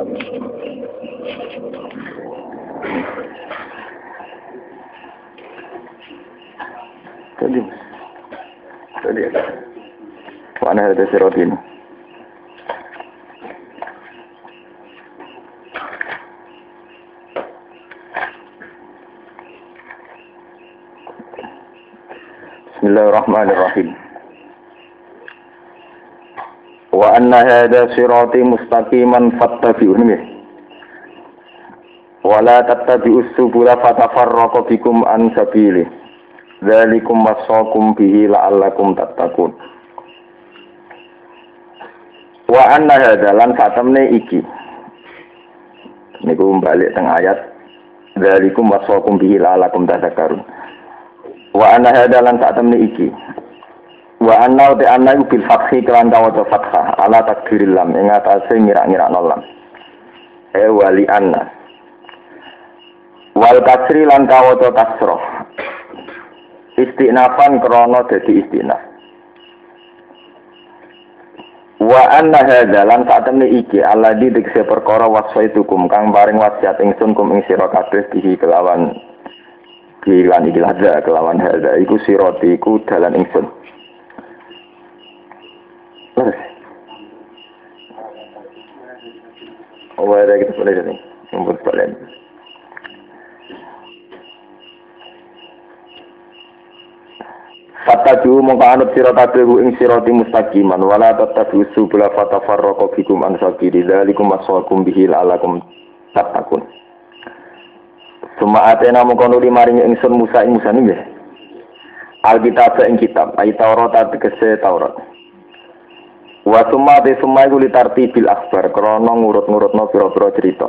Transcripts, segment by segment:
Tadi, tadi ada. Mana ada sirot ini? Bismillahirrahmanirrahim. Anna hadha sirati mustaqiman fattabi'uhu nggih. Wa la tattabi'us subula fatafarraqu bikum an sabili. Dzalikum wasaqum bihi la'allakum tattaqun. Wa anna hadha lan satemne iki. Niku balik teng ayat Dzalikum wasaqum bihi la'allakum tattaqun. Wa anna hadha lan satemne iki wa anna te anna iku bil fathi kelan kawaca fathah. Ala takdiril lam. Ing atase ngira-ngira lam. E wali anna. Wal kasri lan kawaca kasroh istinafan krana dadi istinaf. Wa anna hadza lan satemene iki alladzi dikse perkara wasfaitukum kang paring wasiat ingsun kum ing sira kabeh dihi kelawan dilan iki kelawan hadza. Iku sirati iku dalan ingsun Oh, ada kita boleh jadi. Nombor balik. Fattabi'u mongko anut sira kabeh ing sirati mustaqiman wala tattabi'u subula fatafarraqu bikum an sabili wasaqum bihi la'allakum tattaqun. Suma atena mongko nuli maring ingsun Musa ing Musa nggih. Alkitab ing kitab, ayat Taurat tegese Taurat. Wa summa te summa iku litarti bil akhbar krana ngurut-ngurutno pira-pira cerita.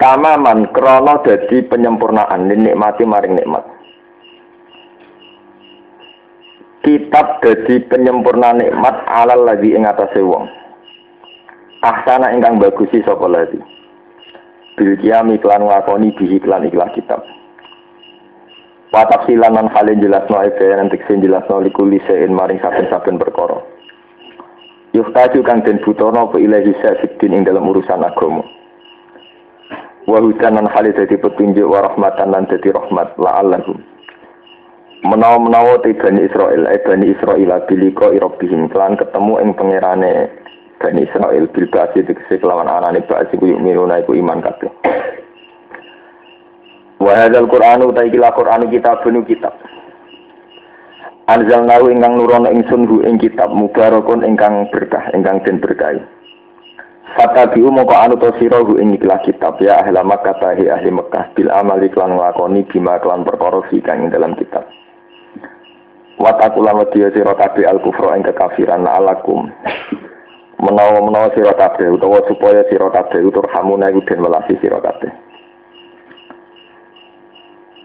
Tamaman krana dadi penyempurnaan nikmati maring nikmat. Kitab dadi penyempurna nikmat alal lagi ing atase wong. Ahsana ingkang bagusi sapa lagi. Bil kiami klan ngakoni bihi klan ikhlas kitab. Watak silan lan halin jelasno ebe nanti sing jelasno likuli sein maring saben-saben perkara. Yuhtaju kang den butono apa ilahi sa'fidin ing dalam urusan agama. Wa hudan lan halid dadi petunjuk wa rahmatan lan dadi rahmat la'allahum. Menawa-menawa te Bani Israel, eh Bani Israel biliko irobihim, kelan ketemu ing pangerane Bani Israel bil basi tegese kelawan anane basi ku yuminuna iku iman kabeh. Wa hadzal Qur'anu ta iki Qur'anu kitabun kitab. Anzalnahu ingkang nurono ingsun hu ing kitab mubarakun ingkang berkah ingkang den berkahi. Fatabi'u moko anu to sira hu ing ikhlas kitab ya ahli Makkah tahi ahli Mekah bil amali klan nglakoni bima klan perkara kang ing dalam kitab. Watakulan wedya sira kabeh al kufra ing kekafiran alakum. Menawa-menawa sira kabeh utawa supaya sira kabeh utur hamuna iku den welasi sira kabeh.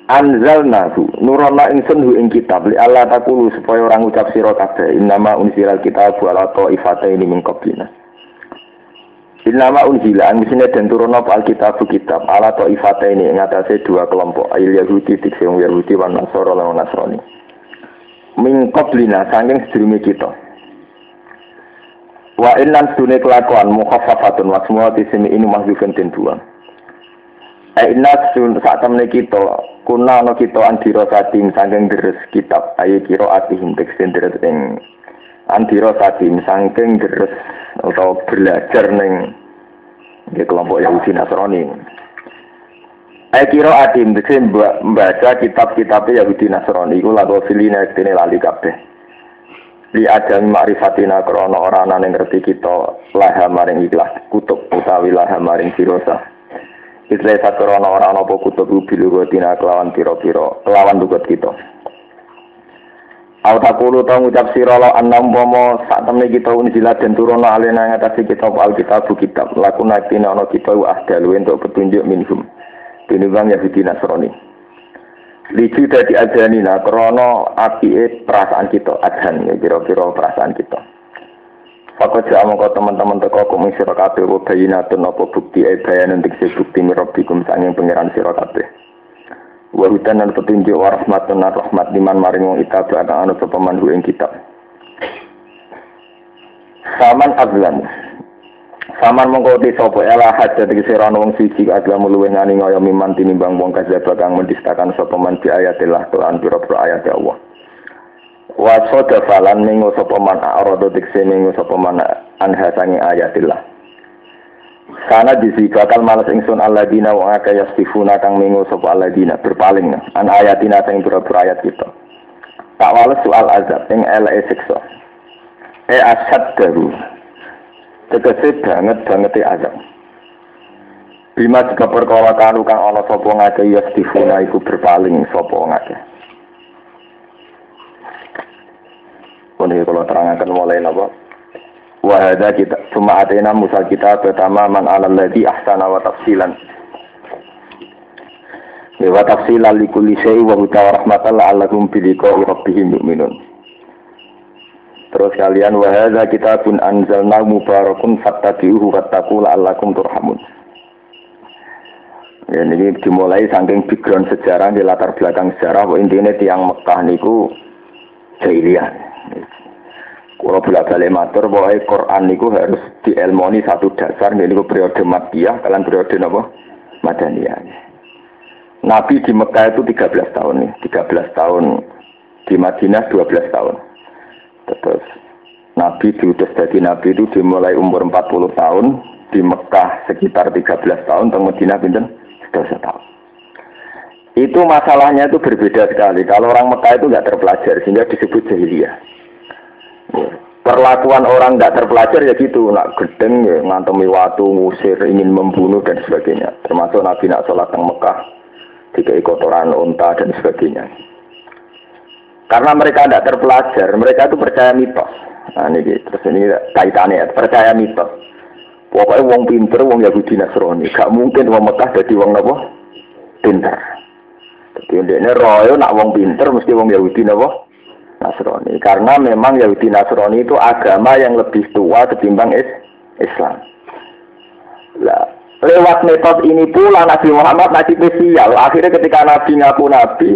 Anzalnahu. Nurana ingsun hu ing kitab. Li Allah takulu supaya orang ucap sira kabeh. Innama unzilal kitab ala taifata ini min qablina. Innama unzila. Angisine den turun apa alkitab kitab. Ala taifata ini ing atase dua kelompok. Ayil Yahudi tikse wong Yahudi wan Nasara lan Nasrani. Min qablina saking sedurunge kita. Wa innan sunne kelakuan mukhaffafatun wa semua tisimi ini mahdzufun den Aina sun saat temen kita kuna no kita andiro satim sangking deres kitab ayo kiro atihim teksin deres ing andiro satim sangking deres atau belajar neng di kelompok Yahudi Nasrani. Ayo kiro atim teksin membaca kitab-kitab Yahudi Nasrani. Iku lagu filina ekstini lali kabeh. Li adam ma'rifatina krono orang yang ngerti kita laha maring ikhlas kutub utawi laha maring filosa. Islah sakrono orang apa kutub bil tina kelawan piro-piro kelawan tugas kita. Au takulu tau ngucap sira la annam umpama sak temne kita unzila den turun alena ngatasi kitab alkitab kitab laku nakina ana kita ahdalu untuk petunjuk minhum. Tinimbang Yahudi Nasrani. Licu dadi adanina krana apike perasaan kita adhan ya kira-kira perasaan kita. Fakot jauh mongko teman-teman teko kum sira kabeh wa bayinatun apa bukti e bayan untuk si bukti mirabbikum sanging pangeran sira kabeh. Wa hudan lan petunjuk wa rahmatun lan rahmat liman maring wong itab kang ana sapa ing kitab. Saman azlam. Saman mengkoti sopo ela hajat iki sira wong siji adalah muluweh ngani ngoyo miman tinimbang wong kadzaba kang mendistakan sapa man bi ayatillah Quran pira-pira ayat Allah. Wa soda falan mingu sapa man arado dikse mingu sapa man anha sangi ayatillah. Sana disi malas ingsun alladzina wa aka yastifuna kang mingu sapa alladzina berpaling an ayatina sing pira-pira ayat kita. Tak wales soal azab ing eleke siksa. E asad daru tegese banget banget azab. Bima jika perkara kanu kang ana sapa ngake ya stifuna iku berpaling sapa ngake. Ini kalau terangkan mulai napa? Wahada kita cuma atena musa kita pertama man alal ladhi ahsana wa tafsilan. Wa tafsilan li kulli syai wa huda wa rahmatan la'allakum bi rabbihim yu'minun. Terus kalian wahada kita pun anzalna mubarakun fattabi'uhu fattaku la'allakum turhamun. Ya, ini dimulai saking background sejarah di latar belakang sejarah intinya tiang Mekah niku jahiliyah. Kalau bolak balik matur bahwa Quran niku harus dielmoni satu dasar ini periode Makkiyah kalian periode apa? Madaniyah. Nabi di Mekah itu 13 tahun nih, 13 tahun di Madinah 12 tahun. Terus Nabi diutus dari Nabi itu dimulai umur 40 tahun, di Mekah sekitar 13 tahun, di Madinah pinten 11 tahun. Itu masalahnya itu berbeda sekali. Kalau orang Mekah itu nggak terpelajar sehingga disebut jahiliyah. Perlakuan orang nggak terpelajar ya gitu, nak gedeng ya, ngantemi waktu, ngusir, ingin membunuh dan sebagainya. Termasuk Nabi nak sholat di Mekah, tiga kotoran unta dan sebagainya. Karena mereka tidak terpelajar, mereka itu percaya mitos. Nah ini terus ini kaitannya percaya mitos. Pokoknya wong pinter, wong Yahudi Nasrani, gak mungkin wong Mekah jadi wong apa? Pinter. Jadi ini royo nak wong pinter mesti wong Yahudi apa? Nasrani. Karena memang Yahudi Nasrani itu agama yang lebih tua ketimbang is Islam. Lah, lewat metode ini pula Nabi Muhammad nasib spesial. Akhirnya ketika Nabi ngaku Nabi,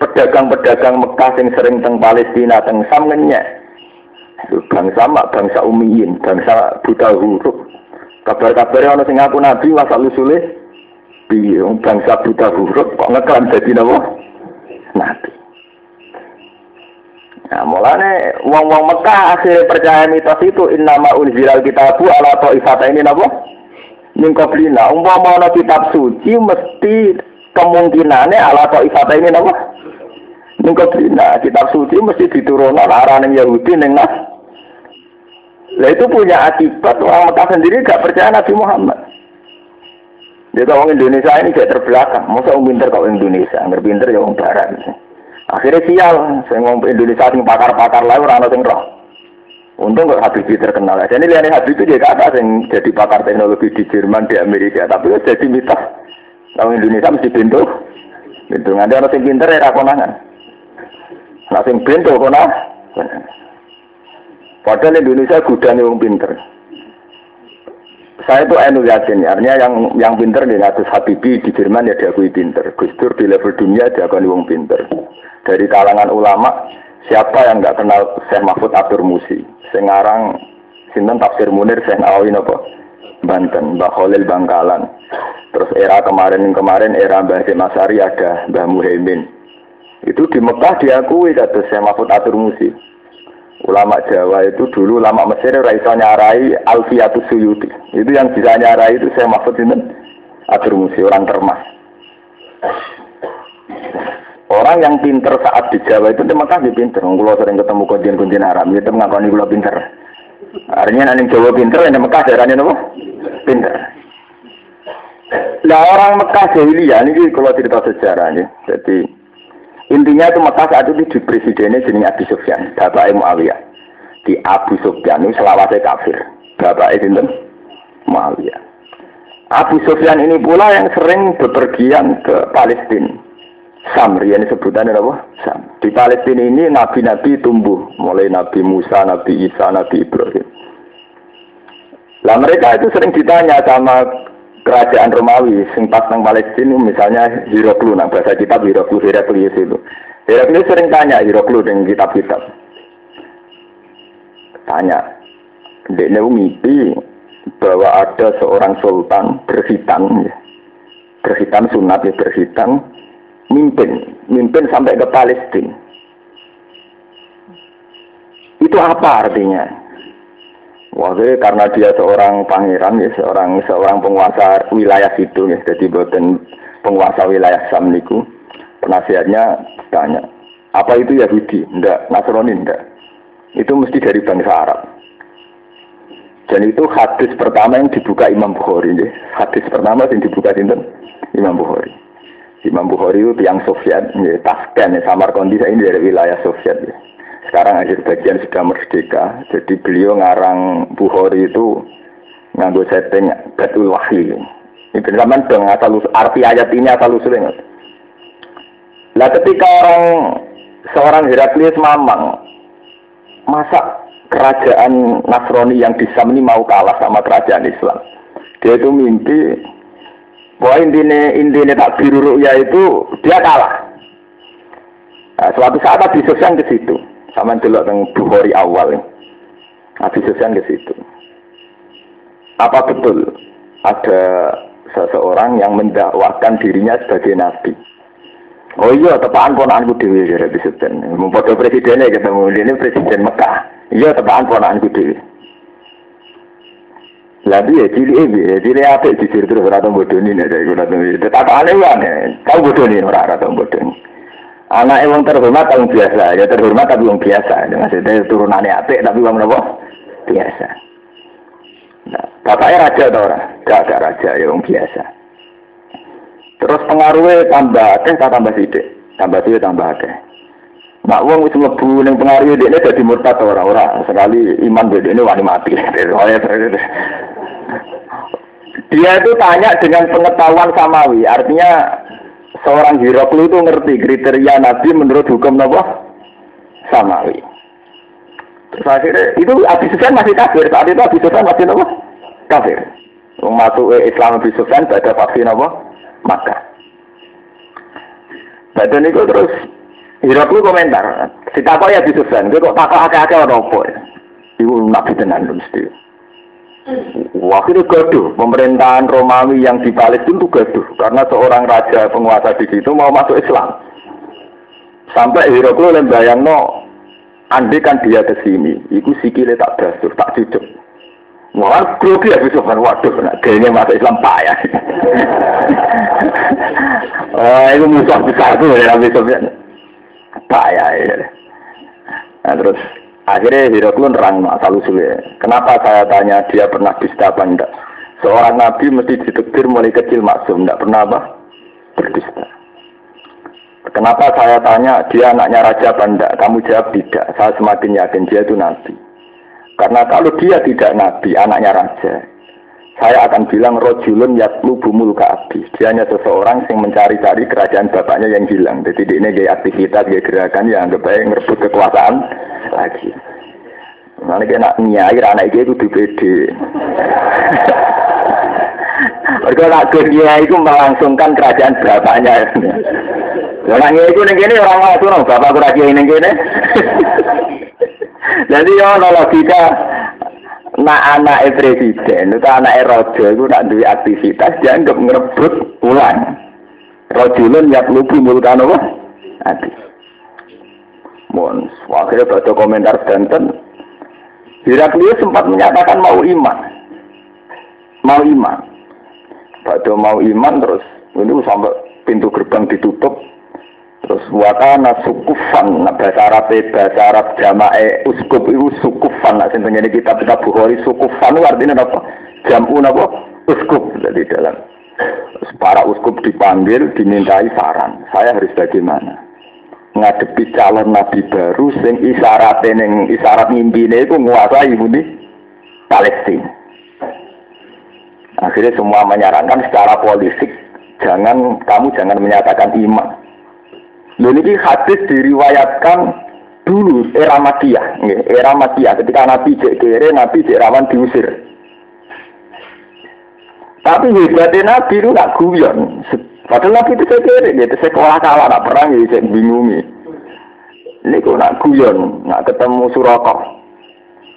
pedagang-pedagang Mekah yang sering teng Palestina teng Sam ngenyek bangsa mak bangsa umiyin bangsa buta huruf kabar-kabar yang sing ngaku nabi masa lusule piye bangsa buta huruf kok ngeklaim jadi nabi Nah, mulane wong-wong Mekah akhirnya percaya mitos itu innama unzilal kitabu ala ta'ifata ini napa? Ning qoblina, umpama ana kitab suci mesti kemungkinannya ala ta'ifata ini napa? Nengko dina kitab suci mesti diturunkan arah neng Yahudi neng Nas. Lah itu punya akibat orang Mekah sendiri gak percaya Nabi Muhammad. Jadi orang Indonesia ini gak terbelakang. Masa orang pinter kau Indonesia, nggak pinter ya orang Barat. Akhirnya sial, saya ngomong Indonesia sing pakar-pakar lain orang sing roh. Untung kok Habibie terkenal. Jadi Habibie itu dia kata yang jadi pakar teknologi di Jerman, di Amerika. Tapi jadi mitos. Kalau Indonesia mesti pintu. Pintu. Nanti orang sing pinter ya konangan. Nah sing pintu kok nah. Padahal Indonesia gudang yang pinter. Saya itu enu yakin, artinya yang yang pinter nih ngatus Habibi di Jerman ya diakui pinter. Gus Dur di level dunia diakui wong pinter. Dari kalangan ulama, siapa yang nggak kenal Syekh Mahfud Abdur Musi? Sekarang sinten tafsir Munir Syekh Nawawi nopo? Banten, Mbah Khalil Bangkalan. Terus era kemarin-kemarin era Mbah Masari ada Mbah Muhaimin. Itu di Mekah diakui kata saya Mahfud Atur Musi. Ulama Jawa itu dulu ulama Mesir Raisa nyarai Alfiatus Suyuti. Itu yang bisa nyarai itu saya Mahfud ini Atur Musi orang termas. Orang yang pinter saat di Jawa itu Mekah dia pinter. Kalau sering ketemu kunjin-kunjin Arab, itu mengakoni gula pinter. Artinya nanti Jawa pinter, yang Mekah daerahnya apa? Pinter. Nah orang Mekah jahiliyah ini kalau cerita sejarahnya. Jadi Intinya itu Mekah saat itu di presidennya jenis Abu Sufyan, Bapak Muawiyah. Di Abu Sufyan itu selawasnya kafir. Bapak itu Muawiyah. Abu Sufyan ini pula yang sering bepergian ke Palestina. Sam, ini sebutannya apa? Sam. Di Palestina ini nabi-nabi tumbuh, mulai Nabi Musa, Nabi Isa, Nabi Ibrahim. Lah mereka itu sering ditanya sama kerajaan Romawi sing pas nang Palestina misalnya Hiroklu nang bahasa kitab Hiroklu Heraklius itu Heraklius sering tanya Hiroklu dengan kitab-kitab tanya dia mimpi bahwa ada seorang sultan berhitan, ya. berhitan sunat ya berhitan, mimpin, mimpin sampai ke Palestina. Itu apa artinya? Wah, karena dia seorang pangeran ya, seorang seorang penguasa wilayah situ ya, jadi buatan penguasa wilayah Samniku. Penasihatnya tanya, apa itu Yahudi? Enggak, Nasrani enggak. Itu mesti dari bangsa Arab. Dan itu hadis pertama yang dibuka Imam Bukhari. Ya. Hadis pertama yang dibuka Sinten Imam Bukhari. Imam Bukhari itu yang Soviet, ya, Tasken, ya, ini dari wilayah Soviet. Ya. Sekarang akhir bagian sudah merdeka, jadi beliau ngarang Bukhari itu nganggo setting Betul Wahyi. Ini zaman dong asal arti ayat ini asal usulnya. Lah ketika orang seorang Heraklius mamang masa kerajaan Nasrani yang di Sam ini mau kalah sama kerajaan Islam. Dia itu mimpi bahwa intinya intinya tak biru ya itu dia kalah. Nah, suatu saat Abi Sufyan ke situ, sama dulu tentang Bukhari awal. Abi Sufyan ke situ. Apa betul ada seseorang yang mendakwakan dirinya sebagai nabi? Oh iya, tepaan ponakanku dewi ya Abi Sufyan. Memfoto presidennya ketemu ini presiden Mekah. Iya tepaan ponakanku dhewe. Lah piye cilik piye? Cilik apik jujur terus ora tau bodoni nek iku ora tau. Tetakane wae kau bodoni ora ora tau bodoni. Anak wong terhormat tau biasa, ya terhormat tapi wong biasa. Maksudnya turunannya apik tapi wong napa? Biasa. Nah, bapaknya raja atau ora? Gak, gak raja, ya wong biasa. Terus pengaruhnya tambah akeh tambah sidik? Tambah sidik tambah akeh. Nak wong wis mlebu ning pengaruh dekne dadi murtad ora ora sekali iman dekne wani mati. Dia itu tanya dengan pengetahuan samawi, artinya seorang Hiroklu itu ngerti kriteria Nabi menurut hukum Nabi samawi. Terus akhirnya itu Abi Sufyan masih kafir, saat itu Abi Sufyan masih Nabi kafir. Masuk Islam Abi Sufyan pada vaksin apa? Maka. Badan itu terus Hiraklu komentar, si takut ya di Sufyan, kok takut akeh-akeh apa ya? Ibu nabi tenan mesti. Wah itu gaduh, pemerintahan Romawi yang di Palestina itu gaduh, karena seorang raja penguasa di situ mau masuk Islam. Sampai Hiraklu lembayang no, andai kan dia ke sini, itu sikile tak basuh, tak cucuk. Wah, grogi ya bisa waduh, nak gayanya masuk Islam payah. oh, itu musuh besar tuh ya Nabi Sufyan bahaya ya. Nah, terus akhirnya Hiraklun nerang asal usulnya. Kenapa saya tanya dia pernah dusta apa enggak? Seorang nabi mesti ditektir mulai kecil maksum, enggak pernah apa? Berdusta. Kenapa saya tanya dia anaknya raja apa? Kamu jawab tidak. Saya semakin yakin dia itu nabi. Karena kalau dia tidak nabi, anaknya raja, saya akan bilang rojulun yatlu bumul kaabi. Dia hanya seseorang yang mencari-cari kerajaan bapaknya yang hilang. Jadi ini gaya aktivitas, gaya gerakan yang anggap baik merebut kekuasaan lagi. Mana kena nyai anak itu di PD. Mereka nak kerja itu melangsungkan kerajaan bapaknya. Orang itu nih orang langsung, bapak kerajaan ini gini. Jadi ya logika Nak anak presiden itu anak raja itu nak duwe aktivitas dianggap ngerebut ulang. Rajulun yak lubu mulkan apa? Ati. Mohon, akhirnya baca komentar Banten, Heraklius sempat menyatakan mau iman. Mau iman. Baca mau iman terus, ini sampai pintu gerbang ditutup, Terus wakana sukufan, nah bahasa Arab bahasa Arab jamae uskup itu sukufan, nah ini kitab kitab Bukhari sukufan itu artinya apa? Jamu apa? Uskup jadi dalam. Para uskup dipanggil, dimintai saran. Saya harus bagaimana? Ngadepi calon nabi baru sing isyarat neng isyarat mimpi itu menguasai budi Palestina. Akhirnya semua menyarankan secara politik jangan kamu jangan menyatakan iman Lalu ini hadis diriwayatkan dulu era Madiyah, era Madiyah ketika Nabi cek kere, Nabi cek rawan diusir. Tapi hebatnya Nabi itu gak guyon. Padahal Nabi itu cek kere, itu sekolah kalah, nak perang, ya cek bingungi. Ini kok nak guyon, nak ketemu Surakoh.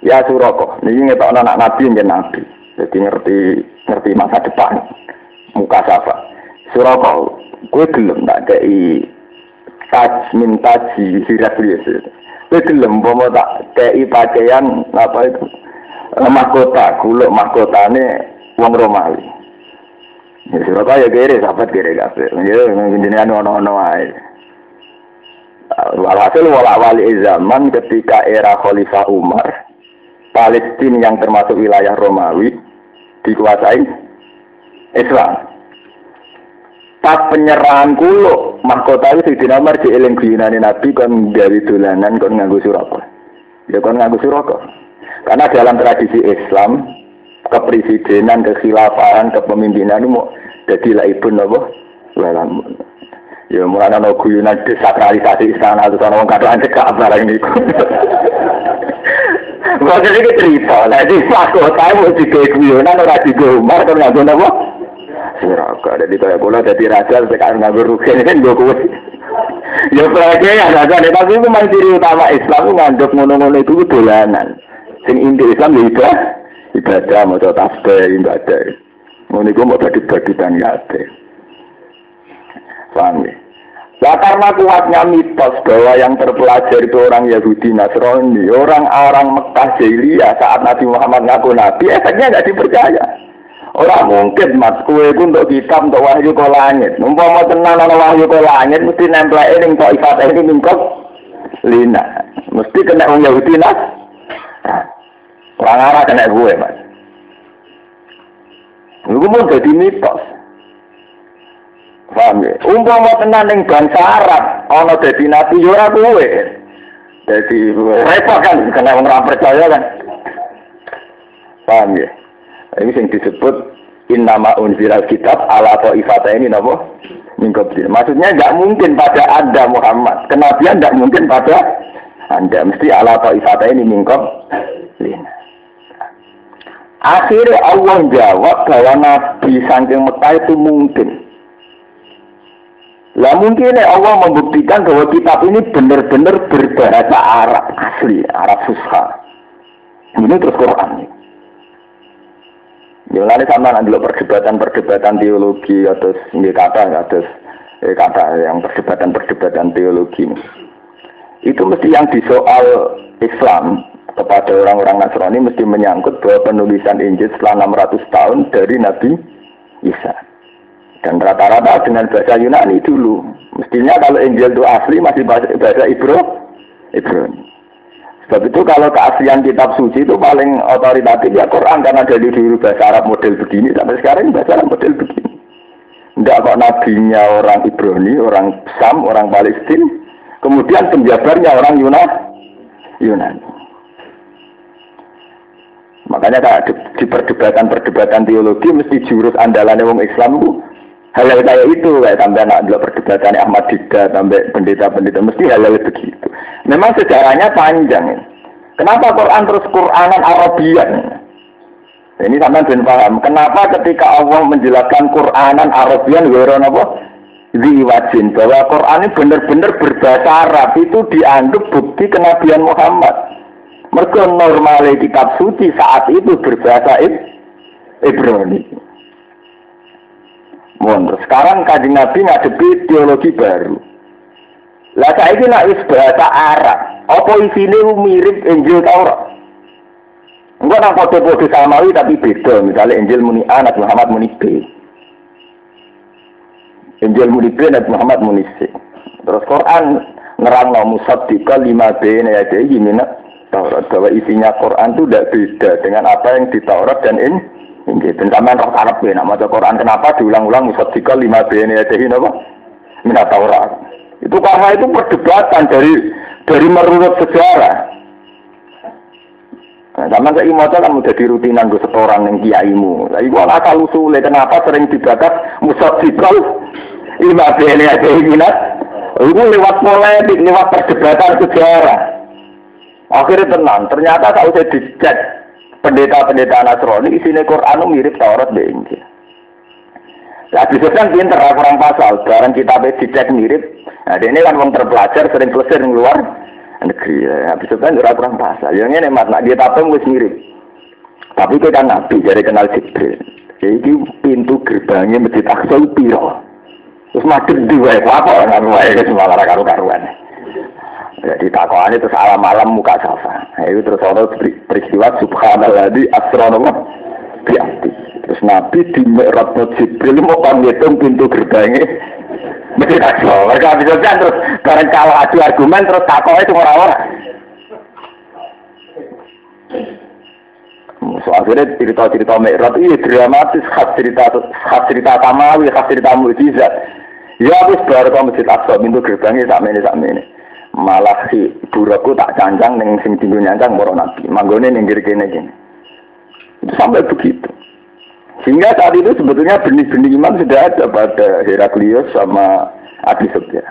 Ya Surakoh, ini ngetok anak Nabi yang Nabi. Jadi ngerti ngerti masa depan. Muka siapa? Suroko, gue gelem tak kei taj minta ji sirat biasa. Gue gelem bomo tak kei pakaian apa itu eh, mahkota, kuluk mahkotane wong Romawi. Ya Suroko ya kiri, sahabat kiri kafe. Ya jenengan ono-ono ae. Walhasil wala zaman ketika era Khalifah Umar, Palestina yang termasuk wilayah Romawi dikuasai Islam. Pas penyerahan kulo, mahkota itu di nomor di eling guyunane Nabi kon gawe dolanan kon nganggo suraka. Ya kon nganggo suraka. Karena dalam tradisi Islam, kepresidenan, kekhilafahan, kepemimpinan itu mau jadi lah ibu nopo lalam. Ya mulai nopo guyunan desakralisasi istana atau orang kadang cekak barang ini cerita, jadi mahkota mau digawe guyonan ora digawe Umar kan nganggo napa? Siraka. Jadi kaya kula dadi raja sekarang nganggo rugen kan gue kuwi. Ya pelake ya raja tapi itu ciri utama Islam nganduk ngono-ngono itu dolanan. Sing inti Islam ya ibadah, ibadah maca tasbih ibadah. Ngono iku mau bagi-bagikan kabeh. Paham ya? Ya karena kuatnya mitos bahwa yang terpelajar itu orang Yahudi Nasrani, orang-orang Mekah Jahiliyah saat Nabi Muhammad ngaku Nabi, efeknya nggak dipercaya. Orang mungkin mas kue itu untuk kitab untuk wahyu ke langit. Numpang mau tenang orang wahyu ke langit mesti nempel ini kok ifat ini mingkop lina. Mesti kena orang Yahudi nas. Orang arah kena gue mas. Lu mau jadi mitos. Paham ya? Umpama tenan ning bangsa Arab, ana dadi nabi yo ora kuwe. Repot kan kena wong ora percaya kan. Paham ya? Ini yang disebut innama unzilal kitab ala ifata ini napa? Mingkoblin. Maksudnya nggak mungkin pada Anda Muhammad. Kenabian nggak mungkin pada Anda. Mesti ala ifata ini mingkoblin. Akhirnya Allah jawab bahwa Nabi Sangking Mekah itu mungkin. Lah mungkin Allah membuktikan bahwa kitab ini benar-benar berbahasa Arab asli, Arab Fusha. Ini terus Quran. Ya lalu sama nanti perdebatan-perdebatan teologi atau ini kata atau eh, kata yang perdebatan-perdebatan teologi itu mesti yang disoal Islam kepada orang-orang Nasrani mesti menyangkut bahwa penulisan Injil setelah 600 tahun dari Nabi Isa. Dan rata-rata dengan bahasa Yunani dulu. Mestinya kalau Injil itu asli masih bahasa Ibro, Ibrani. Sebab itu kalau keaslian kitab suci itu paling otoritatif ya Quran karena dari dulu bahasa Arab model begini sampai sekarang bahasa Arab model begini. Tidak kok nabinya orang Ibrani, orang Sam, orang Palestina, kemudian penjabarnya orang Yunani. Yunani. Makanya kayak di perdebatan-perdebatan teologi mesti jurus andalannya wong Islam itu hal-hal kayak itu kayak sampai anak dulu perdebatan Ahmad Dida sampai pendeta-pendeta mesti hal-hal begitu. Memang sejarahnya panjang ya. kenapa Quran terus Quranan Arabian? Ini sama ben paham. Kenapa ketika Allah menjelaskan Quranan Arabian weron apa? Diwajin bahwa Quran ini benar-benar berbahasa Arab. Itu dianggap bukti kenabian Muhammad. Mereka normal kitab suci saat itu berbahasa Ibrani Mohon. Sekarang kaji Nabi ngadepi teologi baru. Lah ini nak bahasa Arab. Apa isinya mirip Injil Taurat? Enggak nang kode-kode samawi tapi beda. Misalnya Injil muni A, Nabi Muhammad muni B. Injil muni B, Nabi Muhammad muni C. Terus Quran ngerang no musaddiqa lima B ini minat Taurat. Bahwa isinya Quran itu tidak beda dengan apa yang di Taurat dan ini ini dan sampean roh Arab ya, nak maca Quran kenapa diulang-ulang musaddiqal lima bene adehi napa? Minat Taurat. Itu karena itu perdebatan dari dari merunut sejarah. Nah, sama saya maca kan udah di rutinan gue setoran yang kiaimu. Tapi gua asal usulnya kenapa sering dibakat musaddiqal lima bene adehi minat? Itu lewat polemik, lewat perdebatan sejarah. Akhirnya tenang, ternyata tak usah dicek pendeta-pendeta Nasrani isinya Quran mirip Taurat dan Injil. Nah, bisa kan pinter, kurang pasal. Sekarang kita dicek mirip. Nah, ini kan orang terpelajar, sering pelesir di luar negeri. Nah, bisa kan kurang pasal. Yang ini mas, nak dia tapem wis mirip. Tapi kita kan nabi dari kenal Jibril. Jadi pintu gerbangnya masjid Aqsa piro. Terus madem dua apa kan wae malah karu-karuan. Jadi takwaan itu salah malam muka safa. Nah, itu terus orang peristiwa subhanallah di astronomi biati. Terus Nabi di Mi'raj Jibril mau panggitung pintu gerbangnya Masjid Aqsa. Mereka bisa terus bareng kalah adu argumen terus takwa itu orang-orang. So, akhirnya cerita-cerita Mi'raj iya dramatis khas cerita khas cerita Tamawi, khas cerita mujizat. Ya habis baru ke Masjid Aqsa pintu gerbangnya tak ini tak ini. Malah si buraku tak cancang neng sing tinggu nyancang moro nabi. Manggone ning kene gini. Itu sampai begitu. Sehingga saat itu sebetulnya benih-benih iman sudah ada pada Heraklius sama Abi Sufyan.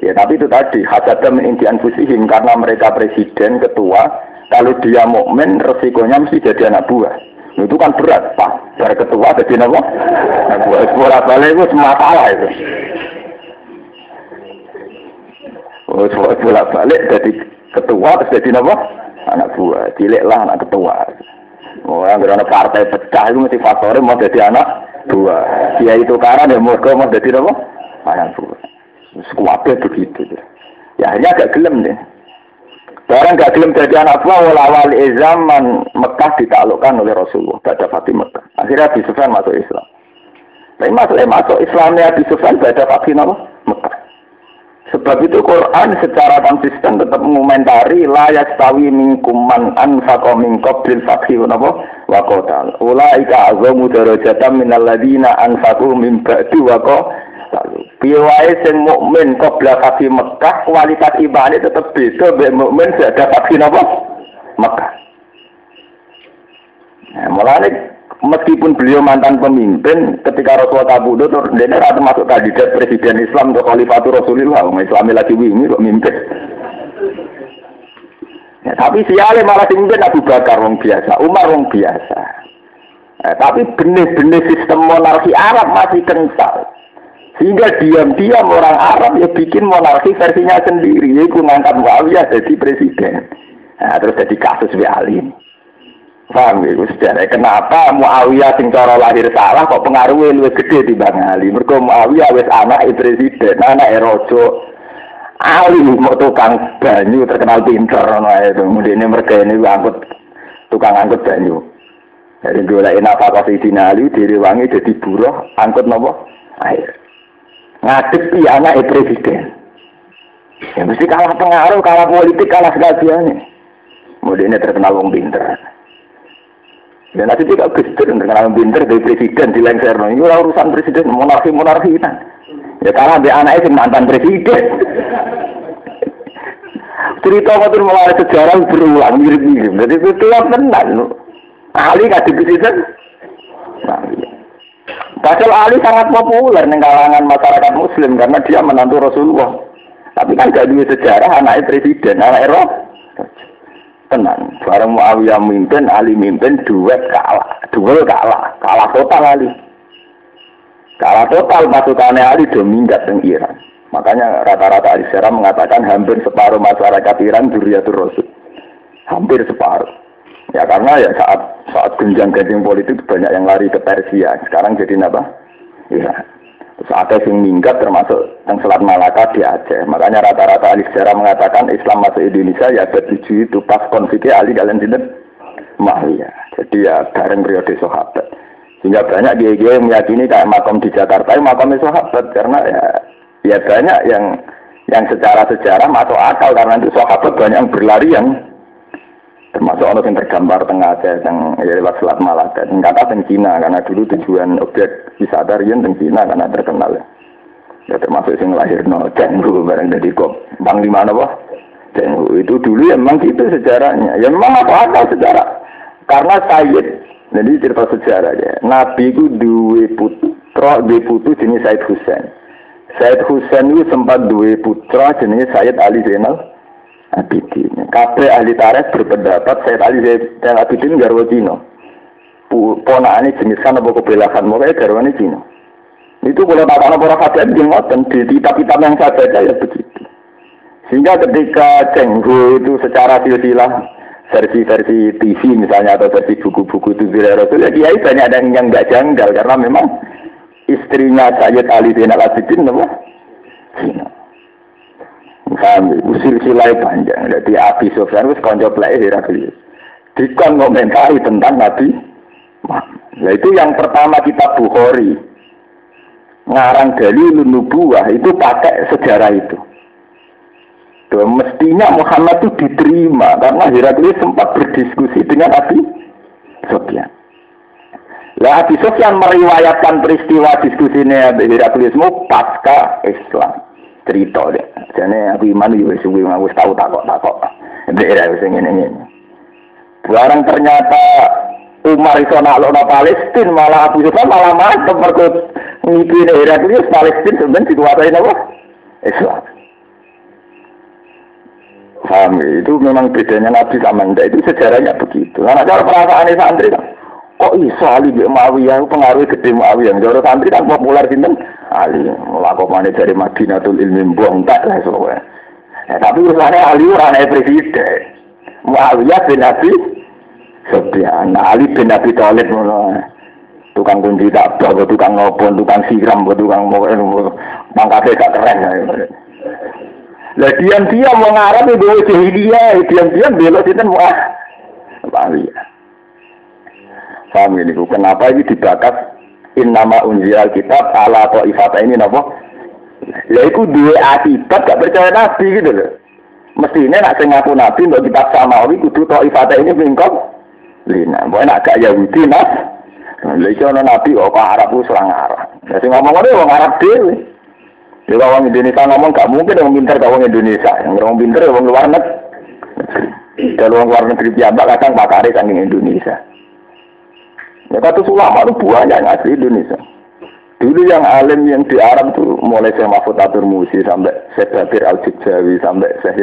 Ya tapi itu tadi hasadam intian fusihim karena mereka presiden ketua kalau dia mukmin resikonya mesti jadi anak buah. Itu kan berat, Pak. Dari ketua jadi apa? Anak buah. Bola balik itu masalah itu. Oh, bola balik jadi ketua terus jadi apa? Anak buah. Cilik lah anak ketua. Oh, yang berada partai pecah itu mesti faktornya mau jadi anak buah. Dia itu karena dia mau mau jadi apa? Anak buah. Sekuatnya begitu. Ya akhirnya agak gelem deh. Barang gak gelem jadi anak buah awal zaman Mekah ditaklukkan oleh Rasulullah pada Fatih Mekah. Akhirnya Abi Sufyan masuk Islam. Tapi masalah masuk Islamnya Abi Sufyan pada Fatih Mekah. Sebab itu Quran secara konsisten tetap mengomentari layak tawi mingkuman anfaqa min qablil fathi napa? Wa qatal. Ulaika azamu darajatan minal ladina anfaqu min ba'di wa lalu piye sing mukmin qabla fathi Mekah kualitas ibadah tetap beda mbek mukmin ada fathi napa? Mekah. Nah, mulai meskipun beliau mantan pemimpin ketika Rasulullah kabudut dia rata masuk kandidat presiden Islam untuk khalifatul Rasulullah Islam lagi wingi kok mimpin. Ya, tapi siale malah mimpin Abu Bakar wong biasa. Umar wong biasa. Ya, tapi benih-benih sistem monarki Arab masih kental. Sehingga diam-diam orang Arab ya bikin monarki versinya sendiri, yaitu ngangkat Muawiyah jadi presiden. Nah, terus jadi kasus W Ali. Paham ya, sejarah. Kenapa Muawiyah sing cara lahir salah kok pengaruhnya lebih gede di Bang Ali? Mereka Muawiyah wes anak presiden, anak erojo. Ali mau tukang banyu terkenal pinter, nah itu. Kemudian mereka ini angkut tukang angkut banyu. Gue lagi nafas di Ali diriwangi jadi buruh angkut nopo air ngadepi anak presiden. Ya mesti kalah pengaruh, kalah politik, kalah segalanya. Kemudian terkenal wong pinter. Dan nanti juga Gus terkenal wong pinter dari presiden di lengser. Ini urusan presiden monarki monarki kan. Ya karena dia anaknya sih mantan presiden. Cerita waktu mulai sejarah berulang mirip-mirip. Jadi itu tenang. Ahli nggak di presiden. Nah, iya. Ali sangat populer di kalangan masyarakat Muslim karena dia menantu Rasulullah. Tapi kan gak dua sejarah anaknya presiden, anak Eropa. Tenang, bareng Muawiyah mimpin, Ali mimpin, duet kalah, duel kalah, kalah total Ali. Kalah total pasukannya Ali do minggat di Iran. Makanya rata-rata Ali Seram mengatakan hampir separuh masyarakat Iran duriatur Rasul. Hampir separuh. Ya karena ya saat saat genjang-genjing politik banyak yang lari ke Persia. Sekarang jadi apa? Ya. Terus ada yang minggat termasuk yang Selat Malaka di Aceh. Makanya rata-rata ahli sejarah mengatakan Islam masuk Indonesia ya abad itu pas konfliknya ahli kalian tidak ya. Jadi ya bareng periode sahabat. Sehingga banyak dia, dia meyakini kayak makam di Jakarta itu makamnya sahabat karena ya ya banyak yang yang secara sejarah masuk akal karena itu sahabat banyak yang berlarian termasuk orang yang tergambar tengah Aceh yang ya, lewat Selat Malaka yang kata Cina karena dulu tujuan objek wisata rian teng Cina karena terkenal ya, ya termasuk yang lahir no Cenggu bareng dari kok bang di mana boh Cenggu itu dulu ya memang gitu sejarahnya. Ya memang apa akal sejarah. Karena Sayyid jadi cerita sejarah ya Nabi itu dua putra dua putu jenis Said Husain Said Husain itu sempat dua putra jenis Sayyid Ali Zainal Abidin. Kabeh ahli tarikh berpendapat Said Ali Zainal Abidin garwa Cina. Ponakane jenis kan apa kebelakan mulai garwane Cina. Itu kalau tak tahu para hadiah di ngoten di kitab-kitab yang saya baca ya begitu. Sehingga ketika Cenggu itu secara silsilah versi-versi TV misalnya atau versi buku-buku itu bila Rasul ya kiai banyak ada yang nggak janggal karena memang istrinya Sayyid Ali bin Al Abidin apa? Cina. Kami usil silai panjang. Jadi Abi Sofyan itu konco play Heraklius. Dikon komentari tentang Nabi Nah itu yang pertama kita Bukhari. Ngarang dari Nubuah itu pakai sejarah itu. Tuh, mestinya Muhammad itu diterima karena Heraklius sempat berdiskusi dengan Abi Sofyan. Lah Abi Sofyan meriwayatkan peristiwa diskusinya Heraklius mau pasca Islam. Cerita deh. Jadi aku iman juga suwi aku tahu takok takok. Daerah wis ngene ini. Barang ternyata Umar iso naklokno Palestina malah Abu Sufyan malah mantep mergo ngipine Heraklius Palestina sebenarnya dikuasai apa? Islam. Paham ya? Itu memang bedanya Nabi sama Anda. Itu sejarahnya begitu. Karena cara perasaan santri kan, kok iso Ali bin Muawiyah pengaruh gede Muawiyah. Cara santri kan populer sinten Ali. Melakukan dari Madinatul Ilmi buang tak lah soalnya. Ya, tapi urusannya Ali orang presiden. Muawiyah bin Nabi Sofyan. Ali bin Nabi Thalib tukang kunci tak tukang ngopon, tukang siram, tukang mau pangkatnya gak keren. Lah diam-diam mau ngarap itu jahiliyah, diam-diam belok itu mau ah. Bali. Paham ini, kenapa ini dibakas in nama unzil kitab ala atau ifata ini napa? Ya itu dua akibat gak percaya nabi gitu loh. Mestinya nak sing ngaku nabi untuk kitab samawi kudu to ifata ini bingkong. Lina, boleh nak gak Yahudi nas. Lha iso nabi kok Arab ku selang Arab. Ya sing ngomong ngono wong Arab dhewe. Ya orang Indonesia ngomong gak mungkin orang pinter gak orang Indonesia. Yang orang pinter orang luar negeri. Kalau orang luar negeri biamba kadang pakari kan Indonesia. Ya kata ulama itu banyak yang asli Indonesia. Dulu yang alim yang di Arab tuh mulai saya Mahfud Atur Musi sampai saya Badir Al Jawi sampai saya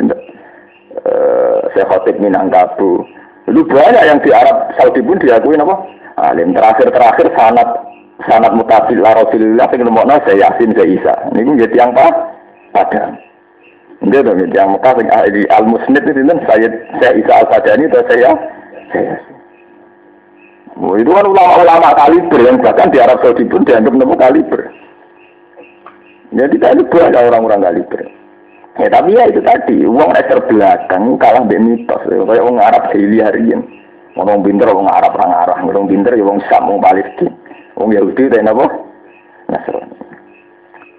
uh, saya Khotib Minangkabau. Dulu banyak yang di Arab Saudi pun diakui apa? Alim terakhir-terakhir sanat sanat mutabil la Rasulillah sing nemokno saya Yasin saya Isa. Niku nggih tiyang apa? Padang. Nggih to nggih tiyang Mekah ahli al musnid itu sinten saya saya Isa al Padani atau saya saya Oh, itu kan ulama-ulama kaliber yang bahkan di Arab Saudi pun dianggap nemu kaliber. Jadi kita itu banyak orang-orang kaliber. Ya tapi ya itu tadi, uang ekster belakang kalah dari mitos. Kayak orang Arab hari harian. Orang pinter, orang Arab, orang Arab. Orang pinter, ya orang Sam, orang Palestina. Wong Yahudi dan apa? Nasrani.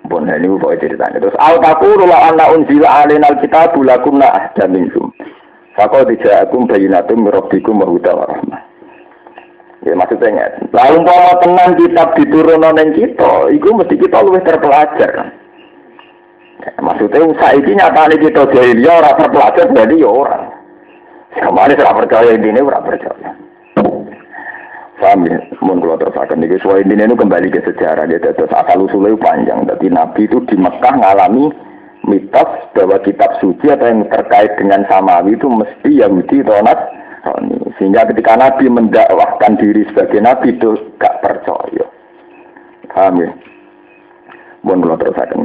Bon ini kok ceritanya. Terus al taqulu la anna unzila alaina alkitab lakunna ahda minkum. Faqad ja'akum bayyinatun min rabbikum wa rahmah. Ya maksudnya. Lalu umpama tenang kitab diturunkan kita, itu mesti kita lebih terpelajar. Ya, maksudnya saiki nyatane kita jahiliyah ora terpelajar berarti ya orang. Kemarin ora percaya ini ora percaya. Paham ya? Mohon kalau terusakan. Jadi soal ini itu kembali ke sejarah. Dia terus asal usulnya panjang. Jadi Nabi itu di Mekah ngalami mitos bahwa kitab suci atau yang terkait dengan samawi itu mesti Yahudi atau Nasrani. Sehingga ketika Nabi mendakwahkan diri sebagai Nabi itu gak percaya. Paham ya? Mohon kalau terusakan.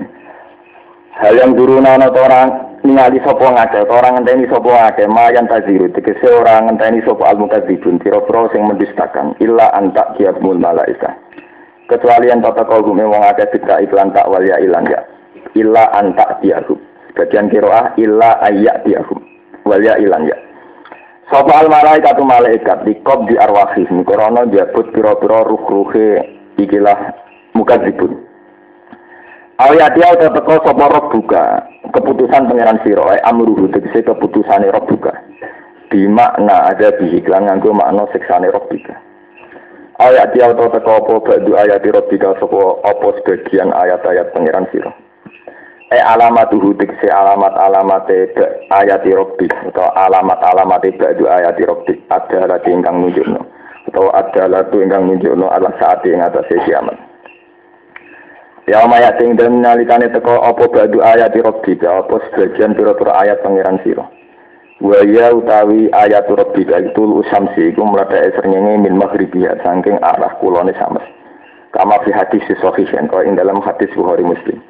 Hal yang turunan atau orang ningali sapa ngake orang ngenteni sapa ngake mayan taziru tegese orang ngenteni sapa al mukadzibun pira-pira sing mendustakan illa antak kiabul malaika kecuali yang tata kau gume wong akeh tidak iklan tak wal ya ilan ya. Illa antak tiahum bagian kiroah illa ayak tiahum wal ya ilan ya. Sapa al malaikat tu malaikat dikob di arwahih mikrono diabut pira-pira ruh-ruhe ikilah mukadzibun Ayat dia udah teko sapa buka keputusan pangeran sira ae amruhu tegese keputusane buka. Di makna ada di iklan nganggo makna siksane buka. Ayat dia udah teko apa badu ayat buka sapa apa sebagian ayat-ayat pangeran sira. E alamat tuhu tegese alamat-alamat ayat rabbika atau alamat-alamat badu ayat rabbika adalah ingkang nunjukno atau adalah ingkang nunjukno adalah saat ing atase kiamat. Ya maya sing dan nalikane teko apa badu ayat rabbi apa sebagian pira-pira ayat pangeran sira. Wa ya utawi ayat rabbi itu usamsi iku mletheke srengenge min maghribiha saking arah kulone sames. Kama fi hadis sahih yang ing dalam hadis Bukhari Muslim.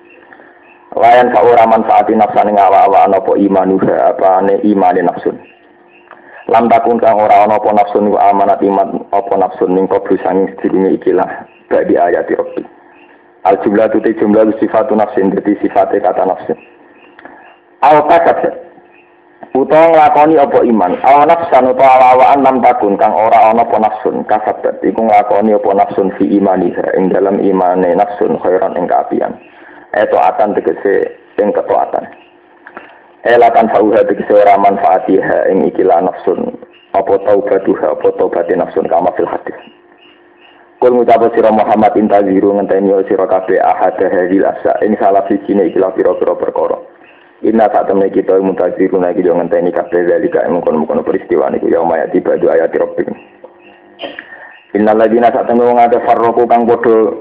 Layan ka ora manfaati nafsane ngawa-awa apa imanuha apa ane imane nafsun. Lam takun kang ora ana apa nafsun wa amanat iman apa nafsun ning qablu sanging sedurunge ikilah ayat rabbi. Al jumlah tu te jumlah sifatu nafsin dadi sifate kata nafsin. Al kasat utawa nglakoni apa iman aw nafsan utawa awaan lam takun kang ora ana apa nafsun kasat iku nglakoni apa nafsun fi imaniha ing dalam imane nafsun khairan ing kaapian. Eto akan tegese ing ketaatan. Elatan fauha tegese ora manfaatiha ing ikilah nafsun apa taubatuha apa taubati nafsun kama fil hadis. Kul ngucap sira Muhammad intaziru ngenteni sira kabeh ahad hadil asa. Ing salah siji ne ikilah pira-pira perkara. Inna tak temne kita muntaziru nek yo ngenteni kabeh dalika ing kono-kono peristiwa niku. Ya tiba dua ayat rabbik. Innal ladina sak temne wong akeh farroku kang padha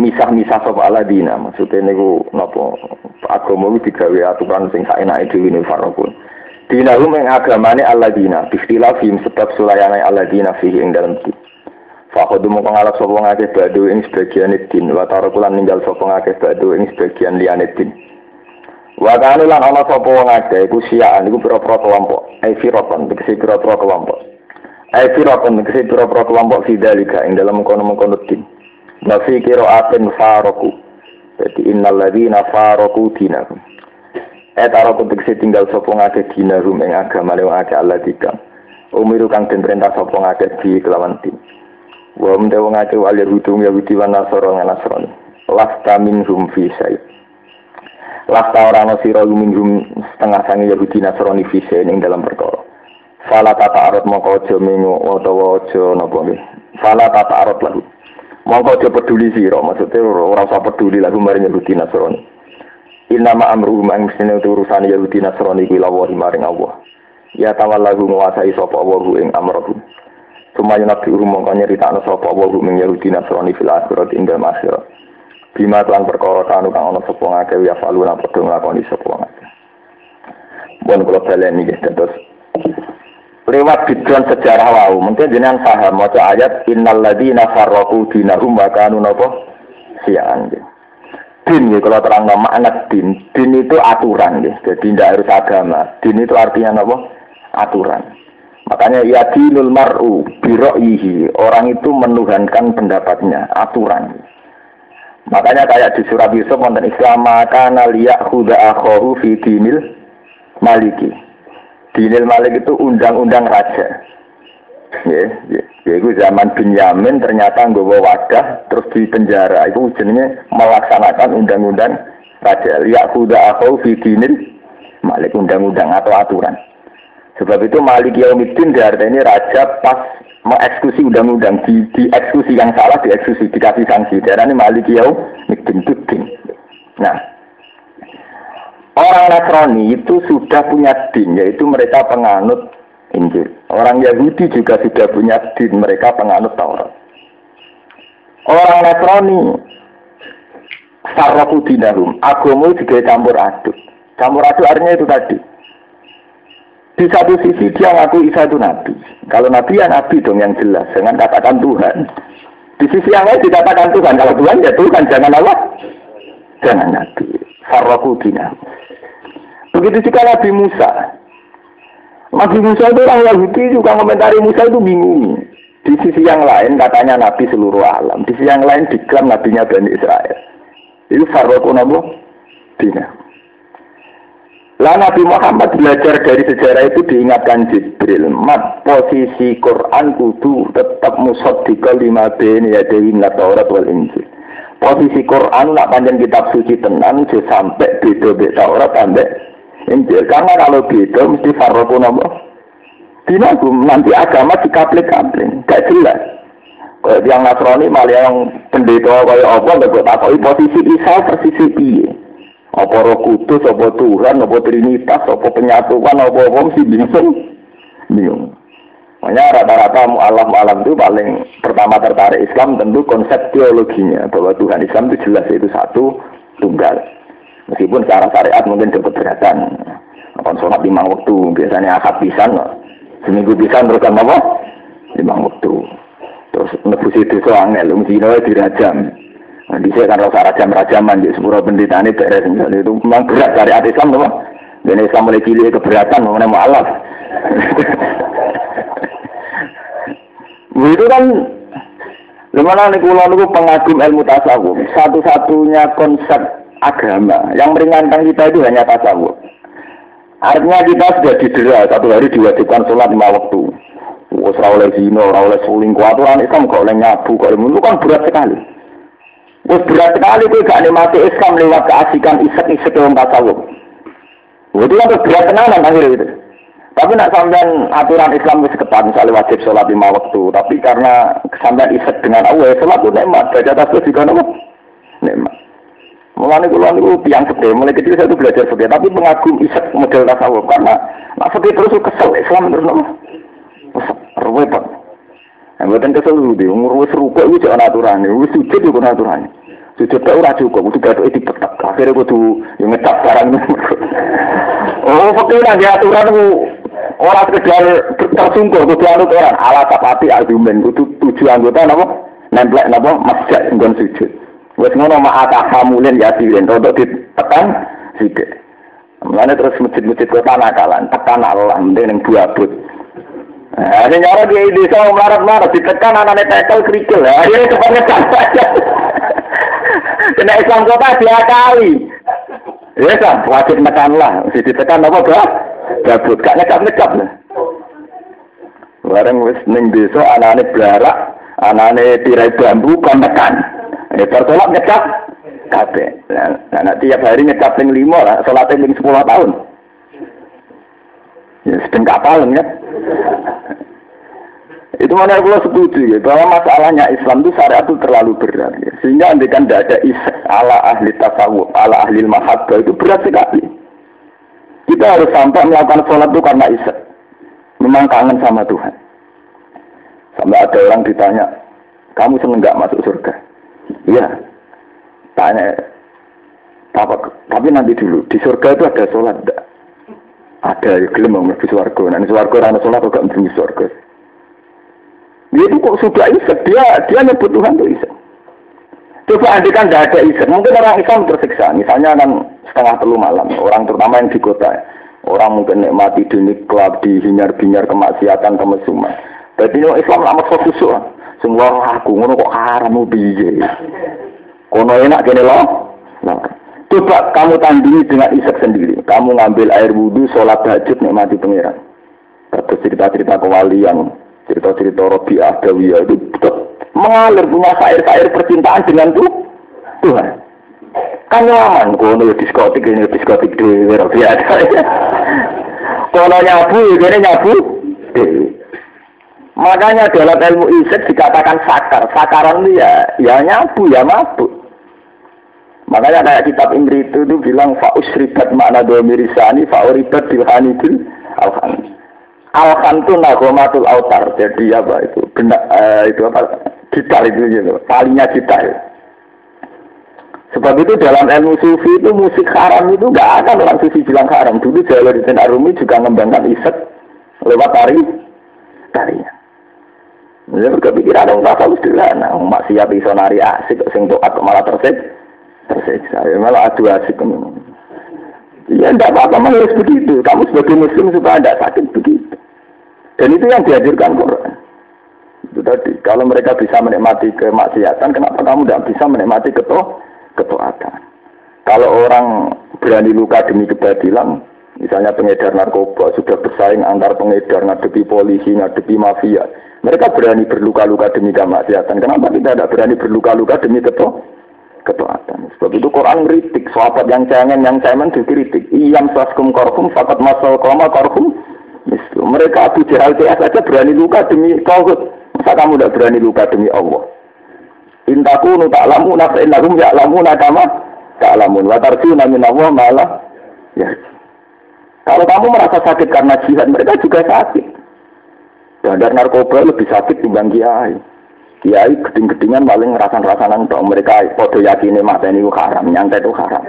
misah-misah sapa aladina maksudnya niku napa? Agama iki digawe aturan sing saenake dhewe ne farokun dinahum ing agamane aladina bistilafim sebab sulayane aladina fihi ing dalem din Fakodu mau ngalap sapa ngake badu ing sebagian din wa tarakulan ninggal sapa ngake badu ing sebagian liyane din Wa kanu lan ana sapa wong akeh iku siaan iku pira-pira kelompok ai firatan tegese pira-pira kelompok ai firatan tegese pira-pira kelompok fidalika ing dalam kono-kono din Nafi kiro aten faroku. Jadi innal ladina faroku dinakum. Eh taroku tegesi tinggal sopo ngake dinahum ing agama lewa ngake Allah tiga. Umiru kang den perintah sopo ngake di kelawan tim. Wa umde wong ngake wal yahudum yahudi wa nasoro nga nasroni. Lasta minhum fi syait. Lasta orang no siro minhum setengah sangi yahudi nasroni fi ing dalam perkara. Fala tata arot moko ojo mingu utawa ojo nopo Fala tata arot lahu. Mongko aja peduli sira, maksudnya ora usah peduli lagu mari Yahudi Nasrani. Inama amru mang mestine urusan Yahudi Nasrani kuwi lawa maring Allah. Ya tawallahu nguasai sapa Allah ing amrohu. Sumaya nabi uru mongko nyeritakno sapa Allah ing Yahudi Nasrani fil akhirat akhirat. Bima kelan perkara kanu kang ana sapa ngake ya faluna padha nglakoni sapa ngake. Bon kula baleni nggih terus lewat bidron sejarah wau mungkin jenengan paham maca ayat innal ladzina farraqu dinahum wa kanu napa? Sian din ya kalau terang nama anak din. Din itu aturan ya jadi tidak harus agama. Din itu artinya apa aturan makanya ya dinul mar'u biro'ihi orang itu menuhankan pendapatnya aturan makanya kayak di surat Yusuf Islam maka liyak huda akhohu fi dinil maliki Dinil Malik itu undang-undang raja. Ya, ya, ya itu zaman Binyamin ternyata nggawa wadah terus di penjara itu jenenge melaksanakan undang-undang raja. Ya kuda aku fi dinil Malik undang-undang atau aturan. Sebab itu Malik Yaumiddin ini raja pas mengeksekusi undang-undang di, di eksekusi yang salah dieksekusi dikasih sanksi. Ini Malik Yaumiddin itu Nah, Orang Nasrani itu sudah punya din, yaitu mereka penganut Injil. Orang Yahudi juga sudah punya din, mereka penganut Taurat. Orang Nasrani, Sarrafu dinahum, agama juga campur aduk. Campur aduk artinya itu tadi. Di satu sisi dia ngaku Isa itu Nabi. Kalau Nabi ya Nabi dong yang jelas, dengan katakan Tuhan. Di sisi yang lain dikatakan Tuhan. Kalau Tuhan ya Tuhan, jangan Allah. Jangan Nabi. Sarrafu dinahum. Begitu juga Nabi Musa. Nabi Musa itu orang Yahudi juga komentari Musa itu bingung. Di sisi yang lain katanya Nabi seluruh alam. Di sisi yang lain diklaim Nabinya Bani Israel. Itu Farroku Nabi Dina. Lah Nabi Muhammad belajar dari sejarah itu diingatkan Jibril. Mat posisi Quran kudu tetap musod di lima beni ya dewi Taurat wal Injil. Posisi Quran nak panjang kitab suci tenan sampai beda beda Taurat sampai Injil. Karena kalau gitu mesti farroku nopo. Dinagum nanti agama dikaplik-kaplik, gak jelas. Kayak yang Nasrani malah yang pendeta kayak apa nggak apa posisi Isa posisi piye? Apa Roh Kudus, apa Tuhan, apa Trinitas, apa penyatuan, apa apa mesti bingung. Bingung. Makanya rata-rata mu'alaf mu'alaf itu paling pertama tertarik Islam tentu konsep teologinya bahwa Tuhan Islam itu jelas itu satu tunggal. Meskipun secara syariat mungkin keberatan. Kon sholat lima waktu, biasanya akad pisan, seminggu pisan terus apa? Lima waktu. Terus nebus itu so angel, mesti dirajam. Nah, di kan rasa rajam-rajaman di sepuluh pendeta ini beres itu memang berat syariat Islam apa? Dan Islam mulai pilih keberatan, mengenai mu'alaf. itu kan Gimana nih kulo niku pengagum ilmu tasawuf. Satu-satunya konsep agama yang meringankan kita itu hanya tasawuf. Artinya kita sudah didera satu hari diwajibkan sholat lima waktu. Wes oleh zina, ora oleh selingkuh, aturan Islam kok oleh nyabu, kok itu kan berat sekali. Wes berat sekali kowe gak nikmati Islam lewat keasikan isek-isek wong tasawuf. Itu kan berat tenanan akhirnya itu. Tapi nak sampean aturan Islam itu ketat, misalnya wajib sholat lima waktu. Tapi karena sampean isek dengan Allah, sholat itu nikmat. Baca tasbih juga nikmat. Nikmat. Mulane kula niku tiang gede, mulai kecil saya tuh belajar fikih, tapi pengagum isek model tasawuf karena nak fikih terus kesel Islam terus nopo. Repot. Yang buatan kesel di umur wis rukuk itu jangan aturan, wis sujud itu aturan. Sujud tak ora cukup, kudu gatuk itu petak. Akhirnya kudu yang ngecap barang. oh, fakir lagi aturan itu orang sekedar tersungkur, kudu anut orang. Ala sapati argumen, kudu tujuh anggota napa? Nemplek napa? Masjid nggon sujud. Wes ngono mak hamulin ya sirin, untuk ditekan sithik. Mulane terus masjid-masjid kota nakalan, tekan Allah ning buabut. Ini nyara di desa melarat-melarat, ditekan anak tekel kerikil. Ini cepat ngecat saja. Kena Islam kota dia kali. Ya kan, wajib menekan lah. Si ditekan apa bah? Gabut, gak ngecap-ngecap lah. Bareng wis ning desa anane blarak, anane tirai bambu kon tekan. Ya sholat ngecap kabeh. Nah, nah tiap hari ngecap ping 5 lah, salat ping 10 tahun. Ya sedeng kapal ya. Itu mana aku setuju ya, bahwa masalahnya Islam itu syariat itu terlalu berat. Ya. Sehingga kan tidak ada isek ala ahli tasawuf, ala ahli mahabbah itu berat sekali. Kita harus sampai melakukan sholat itu karena isek. Memang kangen sama Tuhan. Sampai ada orang ditanya, kamu seneng nggak masuk surga? Iya. Tanya, tapi nanti dulu, di surga itu ada sholat enggak? Ada, ya gelem mau di surga. Nanti surga orang sholat kok enggak di surga. Dia itu kok sudah isek, dia dia nyebut Tuhan itu isek. Coba kan tidak ada isek, mungkin orang Islam tersiksa. Misalnya kan setengah telu malam, orang terutama yang di kota, orang mungkin nikmati di klub, di hinyar-binyar kemaksiatan, kemesuman. Tapi Islam lama fokus semua aku ngono kok haram piye. Kono enak kene lo. Nah, coba kamu tandingi dengan isek sendiri. Kamu ngambil air wudhu, sholat tahajud, nikmati pangeran. Terus cerita-cerita kewalian, cerita-cerita Robi Adawiyah itu mengalir punya sair-sair percintaan dengan tuh Tuhan. Kan nyaman, kono diskotik, ini diskotik di Adawiyah. Kono nyabu, ini nyabu. Makanya dalam ilmu isek dikatakan sakar. Sakaran itu ya, ya nyabu, ya mabuk. Makanya kayak kitab Imri itu, itu bilang fa'usribat makna domirisani fa'uribat bilhanidil alhan. Alhan itu nagomatul autar. Jadi apa itu? Benda, eh, itu apa? Gitar itu gitu. Talinya gitar. Sebab itu dalam ilmu sufi itu musik haram itu nggak ada orang sufi bilang haram. Dulu Jalaluddin Arumi juga mengembangkan isek lewat tari tarinya. Ya kepikiran orang rasa sederhana, maksiat iso nari asik sing toat malah tersik tersiksa. Ya malah adu asik Ya tidak apa-apa harus begitu. Kamu sebagai muslim supaya tidak sakit begitu. Dan itu yang dihadirkan Quran. Itu tadi. Kalau mereka bisa menikmati kemaksiatan, kenapa kamu tidak bisa menikmati keto ketaatan? Kalau orang berani luka demi kebatilan, misalnya pengedar narkoba sudah bersaing antar pengedar ngadepi polisi, ngadepi mafia, mereka berani berluka-luka demi kemaksiatan. Kenapa kita tidak berani berluka-luka demi keto? Ketaatan. Sebab itu Quran kritik, sahabat yang cengen, yang cemen dikritik. Iyam saskum korhum, fakat masal koma korhum. Mereka Abu Jahal CS saja berani luka demi Tauhid. Masa kamu tidak berani luka demi Allah? Intakunu ta'lamuna fa'innahum ya'lamuna kama ta'lamun. Wa tarjuna min Allah malah ya. Kalau kamu merasa sakit karena jihad, mereka juga sakit. Bandar narkoba lebih sakit timbang kiai. Kiai geding-gedingan paling ngerasan-rasanan untuk mereka podo yakini mata ini haram, nyantai itu haram.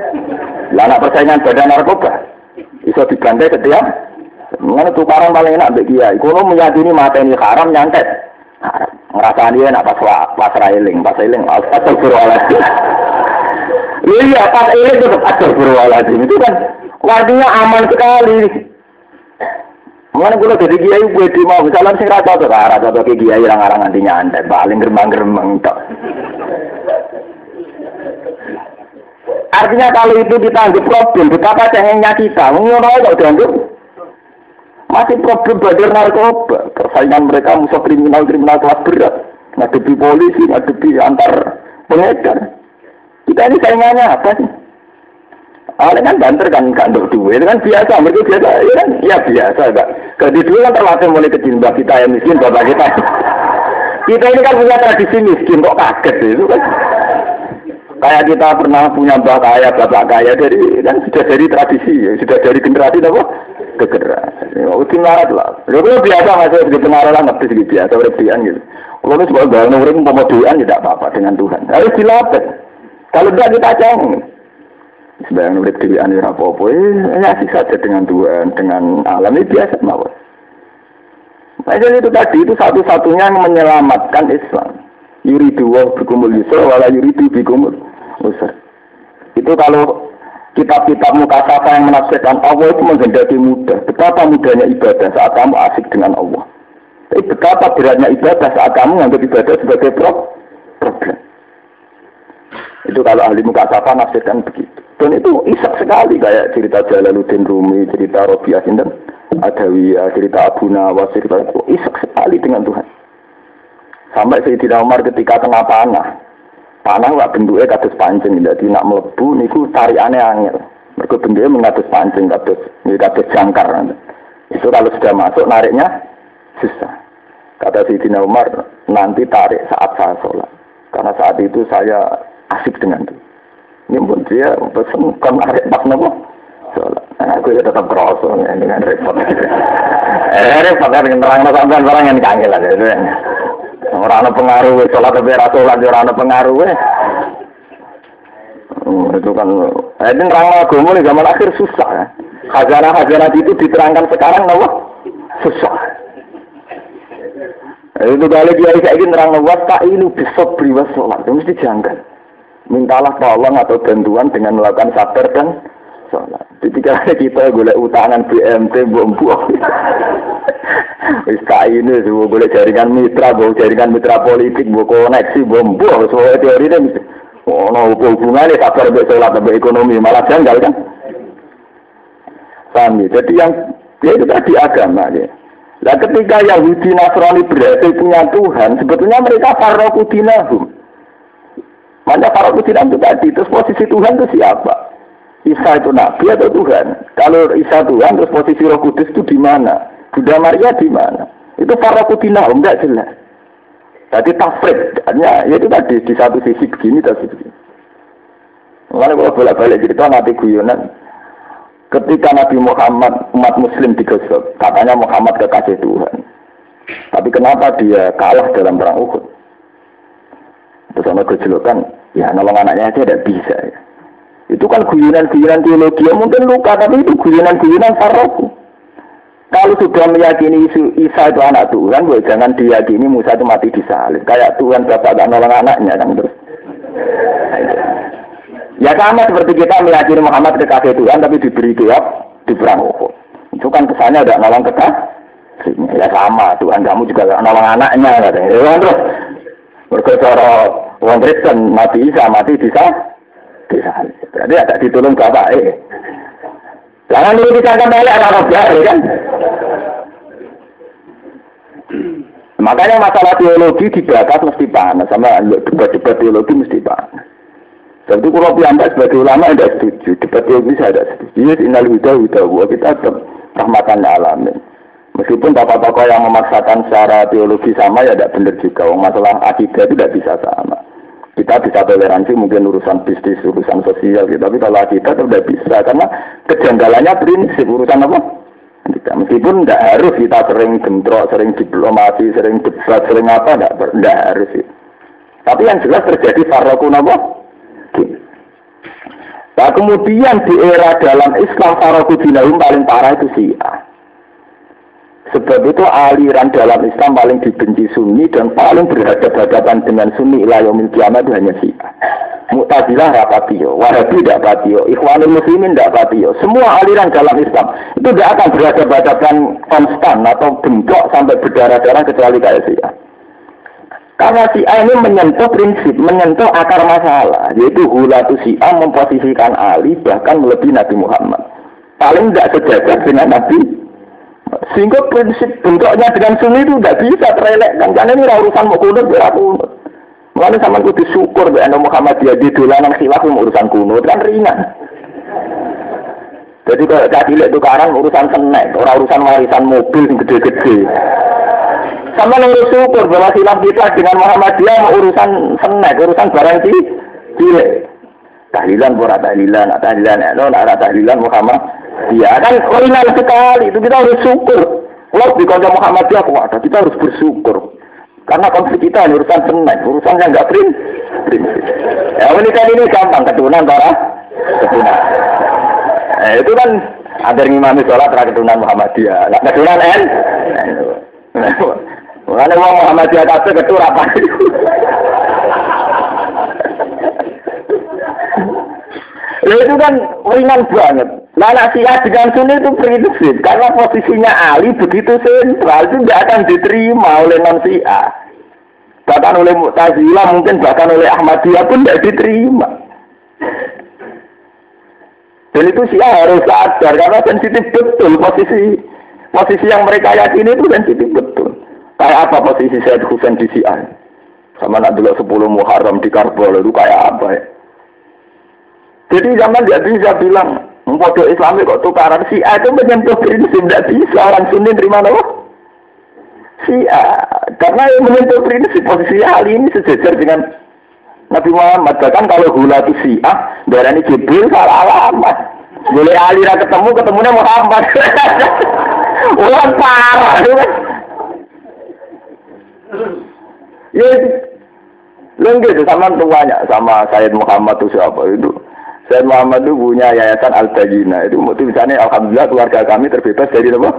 Lah anak persaingan badan narkoba, bisa dibantai setiap Mengenai tukaran paling enak bagi kiai. Kalau meyakini mata ini haram, nyantet. Haram. Ngerasa dia nak pas pas railing, pas railing, astagfirullahaladzim. Iya, pas railing itu astagfirullahaladzim. Itu kan artinya aman sekali. Mengenai kulo jadi kiai gue di mau misalnya sing rata tuh rata tuh kayak kiai orang orang nantinya anda paling geremang geremang tok. Artinya kalau itu kita anggap problem, betapa cengengnya kita, mengono kok dianggap masih problem badar narkoba, persaingan mereka musuh kriminal-kriminal kelas berat, ngadepi polisi, ngadepi antar pengedar. Kita ini saingannya apa sih? Awalnya kan banter kan kan duit itu kan biasa, mereka biasa, ya kan, ya biasa enggak. Kalau dulu kan terlatih mulai kecil, kita yang miskin, bapak kita. Kita ini kan punya tradisi miskin, kok kaget itu kan. Kayak kita pernah punya mbak kaya, bapak kaya dari kan sudah dari tradisi, ya, sudah dari generasi apa? Ke generasi. Ngarat lah. Ya kalau biasa masih begitu ngarat lah, ngerti sedikit biasa, berlebihan gitu. Kalau itu sebagai bangun urip mau duaan tidak apa-apa dengan Tuhan. Harus dilatih. Kalau tidak kita cengeng. Sebagian urip di anu apa-apa, ya sih saja dengan Tuhan, dengan alam ini biasa mawon. Nah, jadi itu tadi itu satu-satunya yang menyelamatkan Islam. Yuridu wa bikumul yusra wala yuridu bikumul usra. Itu kalau kitab-kitab mukasafa yang menafsirkan Allah itu menghendaki mudah. Betapa mudahnya ibadah saat kamu asik dengan Allah. Tapi betapa beratnya ibadah saat kamu menganggap ibadah sebagai problem. Itu kalau ahli mukasafa nafsirkan begitu. Dan itu isak sekali kayak cerita Jalaluddin Rumi, cerita Robiah Sinten, Adawiyah, cerita Abu Nawas, cerita itu isak sekali dengan Tuhan. Sampai Sayyidina Umar ketika kena panah, panah wak bentuknya kados pancing, jadi nak melebu niku tarikannya angel. Mereka bentuknya mengatus pancing, kados, kados jangkar. Itu kalau sudah masuk nariknya susah. Kata Sayyidina Umar, nanti tarik saat saya sholat. Karena saat itu saya asik dengan itu. Ini pun dia pesen kan arek pas nopo. Nah, aku ya tetap kerasa ya, dengan repot. eh repot kan terang sampean barang yang kangelan itu. Orang ada pengaruh, sholat tapi rasa sholat orang ada pengaruh. Oh, itu kan, eh, ini nerang agama nih zaman akhir susah ya. Hajana-hajana itu diterangkan sekarang nopo susah. Itu kali dia kayak gini nerang nopo tak ini bisa beriwas sholat, itu mesti janggal mintalah tolong atau bantuan dengan melakukan sabar dan sholat. Ketika kita boleh utangan BMT, buang-buang. Ini boleh jaringan mitra, bawa jaringan mitra politik, bawa koneksi, buang-buang. Semua teori ini Oh, no, hubungannya sabar sampai sholat sampai ekonomi malah janggal kan? Paham ya? Jadi yang ya itu tadi agama ya. Nah ketika Yahudi Nasrani berhasil punya Tuhan, sebetulnya mereka farokudinahum. Mana para kusiran itu tadi, terus posisi Tuhan itu siapa? Isa itu Nabi atau Tuhan? Kalau Isa Tuhan, terus posisi Roh Kudus itu di mana? Bunda Maria di mana? Itu para kutina, enggak jelas. Jadi tafrid, ya itu tadi di satu sisi begini, sisi begini. Mulai kalau bolak-balik cerita nanti guyonan, ketika Nabi Muhammad umat Muslim digosok, katanya Muhammad kekasih Tuhan. Tapi kenapa dia kalah dalam perang Uhud? Terus sama kejelekan, ya nolong anaknya aja tidak bisa ya. Itu kan guyonan-guyonan teologi, ya mungkin luka, tapi itu guyonan-guyonan faroku. Kalau sudah meyakini isu Isa itu anak Tuhan, gue jangan diyakini Musa itu mati di salib. Kayak Tuhan bapak gak nolong anaknya kan terus. Ya sama seperti kita meyakini Muhammad kekasih Tuhan, tapi diberi jawab di perang Uhud. Itu kan kesannya udah nolong kekasih. Ya sama, Tuhan kamu juga gak nolong anaknya. Ya, kan, terus berkata Wong Kristen mati Isa mati bisa bisa. Berarti ada ditolong bapak eh. Jangan dulu disangka balik anak jahil kan. Makanya masalah teologi dibahas mesti panas sama debat-debat teologi mesti panas. Jadi kalau piambak sebagai ulama tidak setuju, debat teologi saya tidak setuju. Yes, inal huda huda kita tetap rahmatan alamin. Meskipun bapak-bapak yang memaksakan secara teologi sama ya tidak benar juga. Masalah akidah tidak bisa sama. Kita bisa toleransi mungkin urusan bisnis, urusan sosial gitu. Tapi kalau kita tidak bisa karena kejanggalannya prinsip urusan apa? Kita meskipun tidak harus kita sering bentrok, sering diplomasi, sering debat, sering apa, tidak harus. Gitu. Tapi yang jelas terjadi farokun apa? Nah kemudian di era dalam Islam farokudinahum paling parah itu Syiah. Sebab itu aliran dalam Islam paling dibenci Sunni dan paling berhadapan-hadapan dengan Sunni ilayomil kiamat itu hanya Syiah. Mu'tazilah rapatio, Wahabi tidak patio, Ikhwanul Muslimin tidak patio. Semua aliran dalam Islam itu tidak akan berhadapan konstan atau bentrok sampai berdarah-darah kecuali kayak Syiah. Karena si A ini menyentuh prinsip, menyentuh akar masalah, yaitu hulatu si A memposisikan Ali bahkan melebihi Nabi Muhammad. Paling tidak sejajar dengan Nabi. Sehingga prinsip bentuknya dengan sunni itu tidak bisa terelekkan. Karena ini urusan mau kunut, ya kunut. Mulanya sama kudu syukur be ana Muhammadiyah di dolanan khilaf urusan kuno kan ringan. Jadi kalau cilik tukaran urusan senek, orang urusan warisan mobil yang gede-gede. Sama nih syukur bahwa khilaf kita dengan Muhammadiyah urusan senek, urusan barang cilik. Tahlilan pura tahlilan, tahlilan, no, tahlilan Muhammad. Ya kan ringan sekali itu kita harus syukur. Kalau di kota Muhammadiyah kuat, kita harus bersyukur. Karena konflik kita ini urusan senang, urusan yang nggak prin, prinsip. Ya kan ini gampang, keturunan para keturunan. Nah, itu kan ada yang imami sholat terakhir keturunan Muhammadiyah. Nah, keturunan N. Mengenai mau Muhammadiyah kata ketur apa Ya itu kan ringan banget. Nah, nasihat dengan Sunni itu prinsip karena posisinya Ali begitu sentral itu tidak akan diterima oleh non Syiah. Bahkan oleh Mu'tazilah mungkin bahkan oleh Ahmadiyah pun tidak diterima. Dan itu Syiah harus sadar karena sensitif betul posisi posisi yang mereka yakini itu sensitif betul. Kayak apa posisi Said Husain di Syiah? Sama nak dulu 10 Muharram di Karbala itu kayak apa ya? Jadi zaman dia bisa bilang Mpodo Islam kok tukaran si A itu menyentuh prinsip tidak bisa orang Sunni terima apa? Si A karena yang menyentuh prinsip posisi hari ini sejajar dengan Nabi Muhammad. Bahkan kalau gula itu si A ini Jibril salah alamat. Boleh alira ketemu ketemunya Muhammad. Orang parah ya itu. Gitu sama tuanya sama Sayyid Muhammad itu siapa itu saya Muhammad itu punya yayasan al tajina itu misalnya alhamdulillah keluarga kami terbebas dari apa?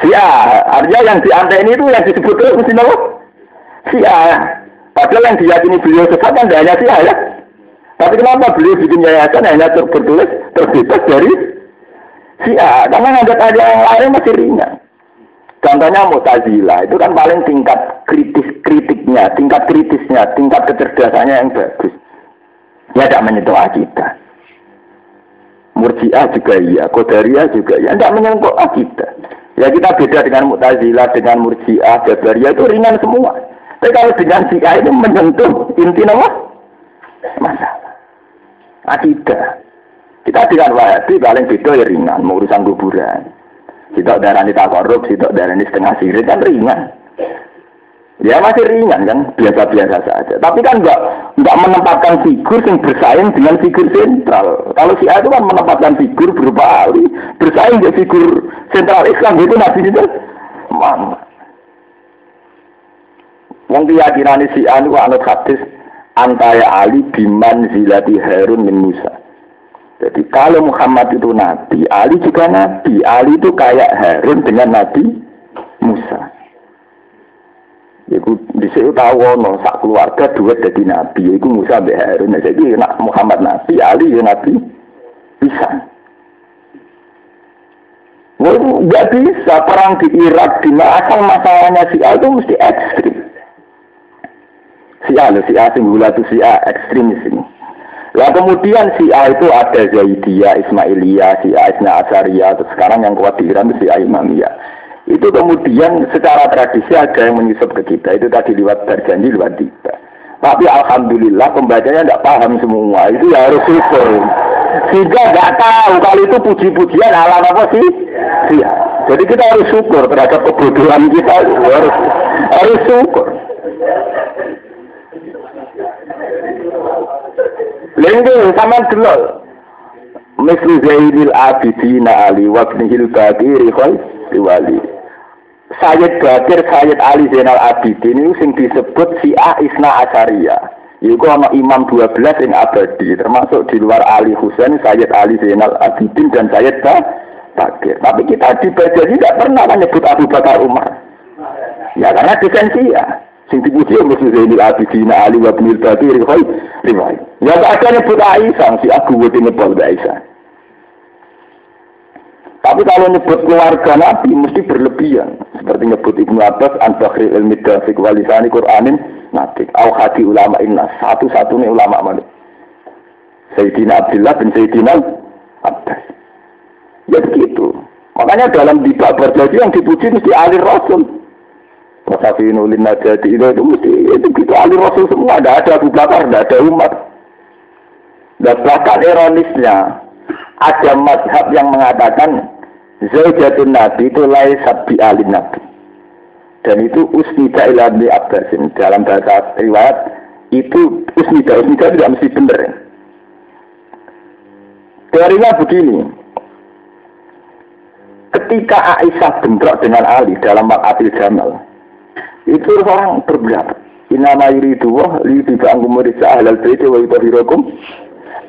Sia. Artinya yang di ini itu yang disebut itu mesti apa? Sia. Padahal yang diyakini beliau sesat kan hanya Sia ya. Tapi kenapa beliau bikin yayasan hanya tertulis terbebas dari Sia? Karena ada ada yang lain masih ringan. Contohnya Mu'tazilah itu kan paling tingkat kritis kritiknya, tingkat kritisnya, tingkat kecerdasannya yang bagus. Ya tidak menyentuh akidah. Murji'ah juga iya, Qadariyah juga iya. Tidak menyentuh kita. Ya kita beda dengan Mu'tazilah, dengan Murji'ah, Jabariyah itu ringan semua. Tapi kalau dengan Syiah itu menyentuh inti nama masalah. Akidah. Kita dengan Wahabi paling beda ya ringan, urusan kuburan. Sitok darah ini tak korup, sitok darah ini setengah sirik kan ringan. Ya masih ringan kan, biasa-biasa saja. Tapi kan enggak enggak menempatkan figur yang bersaing dengan figur sentral. Kalau si A itu kan menempatkan figur berupa Ali, bersaing dengan figur sentral Islam itu Nabi itu mana? Wong keyakinan si A itu anut hadis antara Ali biman zilati Harun min Musa. Jadi kalau Muhammad itu Nabi, Ali juga Nabi. Ali itu kayak Harun dengan Nabi Musa. Iku dhisik tahu ono sak keluarga duit jadi nabi. Iku Musa mbek Harun. Jadi nak Muhammad nabi, Ali ya nabi. Bisa. Wah, nggak bisa perang di Irak di asal masalahnya si A itu mesti ekstrim. Si A, si A singgula itu si A ekstrim di sini. Lah kemudian si A itu ada Zaidiyah, Ismailiyah, si A Isna Asariyah, terus sekarang yang kuat di Iran itu si A Imamiyah. Itu kemudian secara tradisi ada yang menyusup ke kita. Itu tadi lewat berjanji, lewat tiba. Tapi alhamdulillah pembacanya tidak paham semua. Itu ya harus syukur. Sehingga nggak tahu kalau itu puji-pujian ala apa sih? Iya. Jadi kita harus syukur terhadap kebodohan kita. Harus harus syukur. Lengge sama dulu. Misli Zainil Abidina Ali Wabnihil Bakiri Khairi Wali. Sayyid Bakir, Sayyid Ali Zainal Abidin ini sing disebut si A Isna Asaria. Iku ana imam 12 yang abadi, termasuk di luar Ali Husain, Sayyid Ali Zainal Abidin dan Sayyid Bakir. Tapi kita di Bajaj tidak pernah menyebut Abu Bakar Umar. Ya karena desain ya. Sing dipuji mesti Zainul Abidin Ali wa Ibnul Badir khoi riwayat. Ya tak ada nyebut Aisyah si aku nyebut Aisyah. Tapi kalau nyebut keluarga Nabi mesti berlebihan. Seperti nyebut Ibnu Abbas, An Bakhri Ilmi Dafik Walisani Qur'anin Nabi. Au hadi ulama inna. Satu-satunya ulama mana? Sayyidina Abdullah bin Sayyidina Abbas. Ya begitu. Makanya dalam dibak berjanji yang dipuji mesti alir Rasul. Wasafinu lin najati itu, itu mesti itu gitu ahli rasul semua, tidak ada Abu Bakar, tidak ada umat. Dan bahkan ironisnya ada mazhab yang mengatakan Zaujatun Nabi itu lain sabi ahli Nabi. Dan itu usnida ila Abdi Abbasin. Dalam bahasa riwayat itu usnida. Usnida tidak mesti benar. Ya. Teorinya begini. Ketika Aisyah bentrok dengan Ali dalam Wakatil Jamal, itu orang berberapa. Inama yuridu wah li tiba angkumurisa ahlal baiti wa yutahirakum.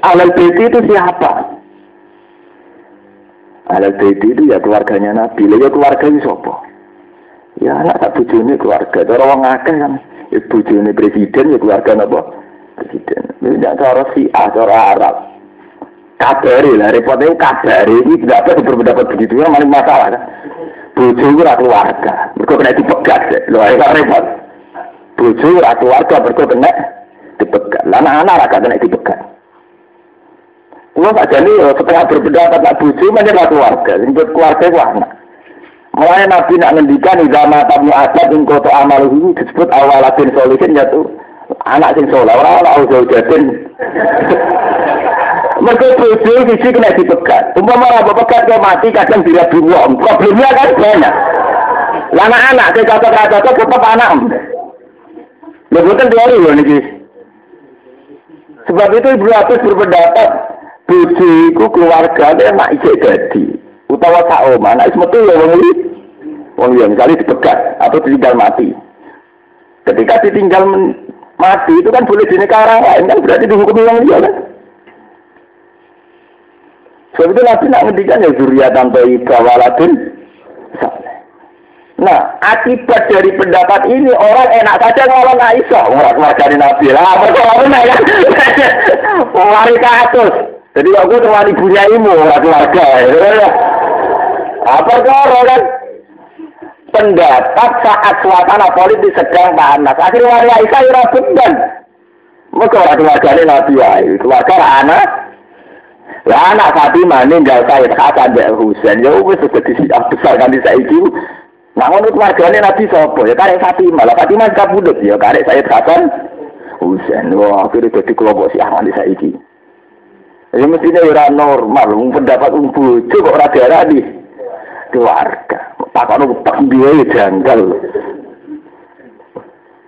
Ahlal baiti itu siapa? Ahlal baiti itu ya keluarganya Nabi. Lah ya keluarga ini siapa? Ya anak tak bujuni keluarga. Cara orang akeh kan. Ya bujuni presiden ya keluarga apa? Presiden. Ini cara si A, cara Arab. Kabari lah, repotnya kabari ini tidak apa berpendapat begitu, ya masalah kan bojo ora keluarga mergo kena dipegat lho ae repot bojo ora keluarga mergo kena dipegat lan anak ora kena dipegat Kulo tak jadi setengah berpendapat nak bojo mana ora keluarga sing keluarga ku anak Mulai Nabi nak ngendikan idama tamu adat ing kota amal itu disebut awalatin solihin yaitu anak sing soleh ora ora jauh Mereka bojo siji kena dipegat. Umpama ora pegat ke mati kadang dirabi wong. Problemnya kan banyak. Lah anak-anak ke cocok-cocok tetep anak. Lha boten teori lho niki. Sebab itu Ibu berpendapat bojo iku keluargane mak isih dadi utawa sak omah nek metu ya wong iki wong yang kali dipegat atau ditinggal mati. Ketika ditinggal mati itu kan boleh dinekarang lain kan berarti dihukumi yang dia kan. Sebab itu Nabi nak ngendikan ya zuriatan iba waladun Nah, akibat dari pendapat ini orang enak saja ngolong Aisyah, orang keluarga Nabi lah, apa kan? Wari kasus. Jadi aku teman ibunya ibu, orang keluarga. Apa kau kan? Pendapat saat suasana politik sedang panas. Akhirnya wari Aisyah ya beban. Mereka orang keluarga Nabi, keluarga anak, lah anak Fatimah ninggal Said Hasan dan Husain ya wis disiap besar kan di saiki. Ngono keluargane Nabi sapa? Ya karek Fatimah. Lah Fatimah kabudut ya karek Said Hasan Husain. Wah, akhirnya jadi kelompok si Ahmad di saiki. Ya mestinya ya normal, pendapat um bojo kok ora diarani keluarga. Takono tak dia ya janggal.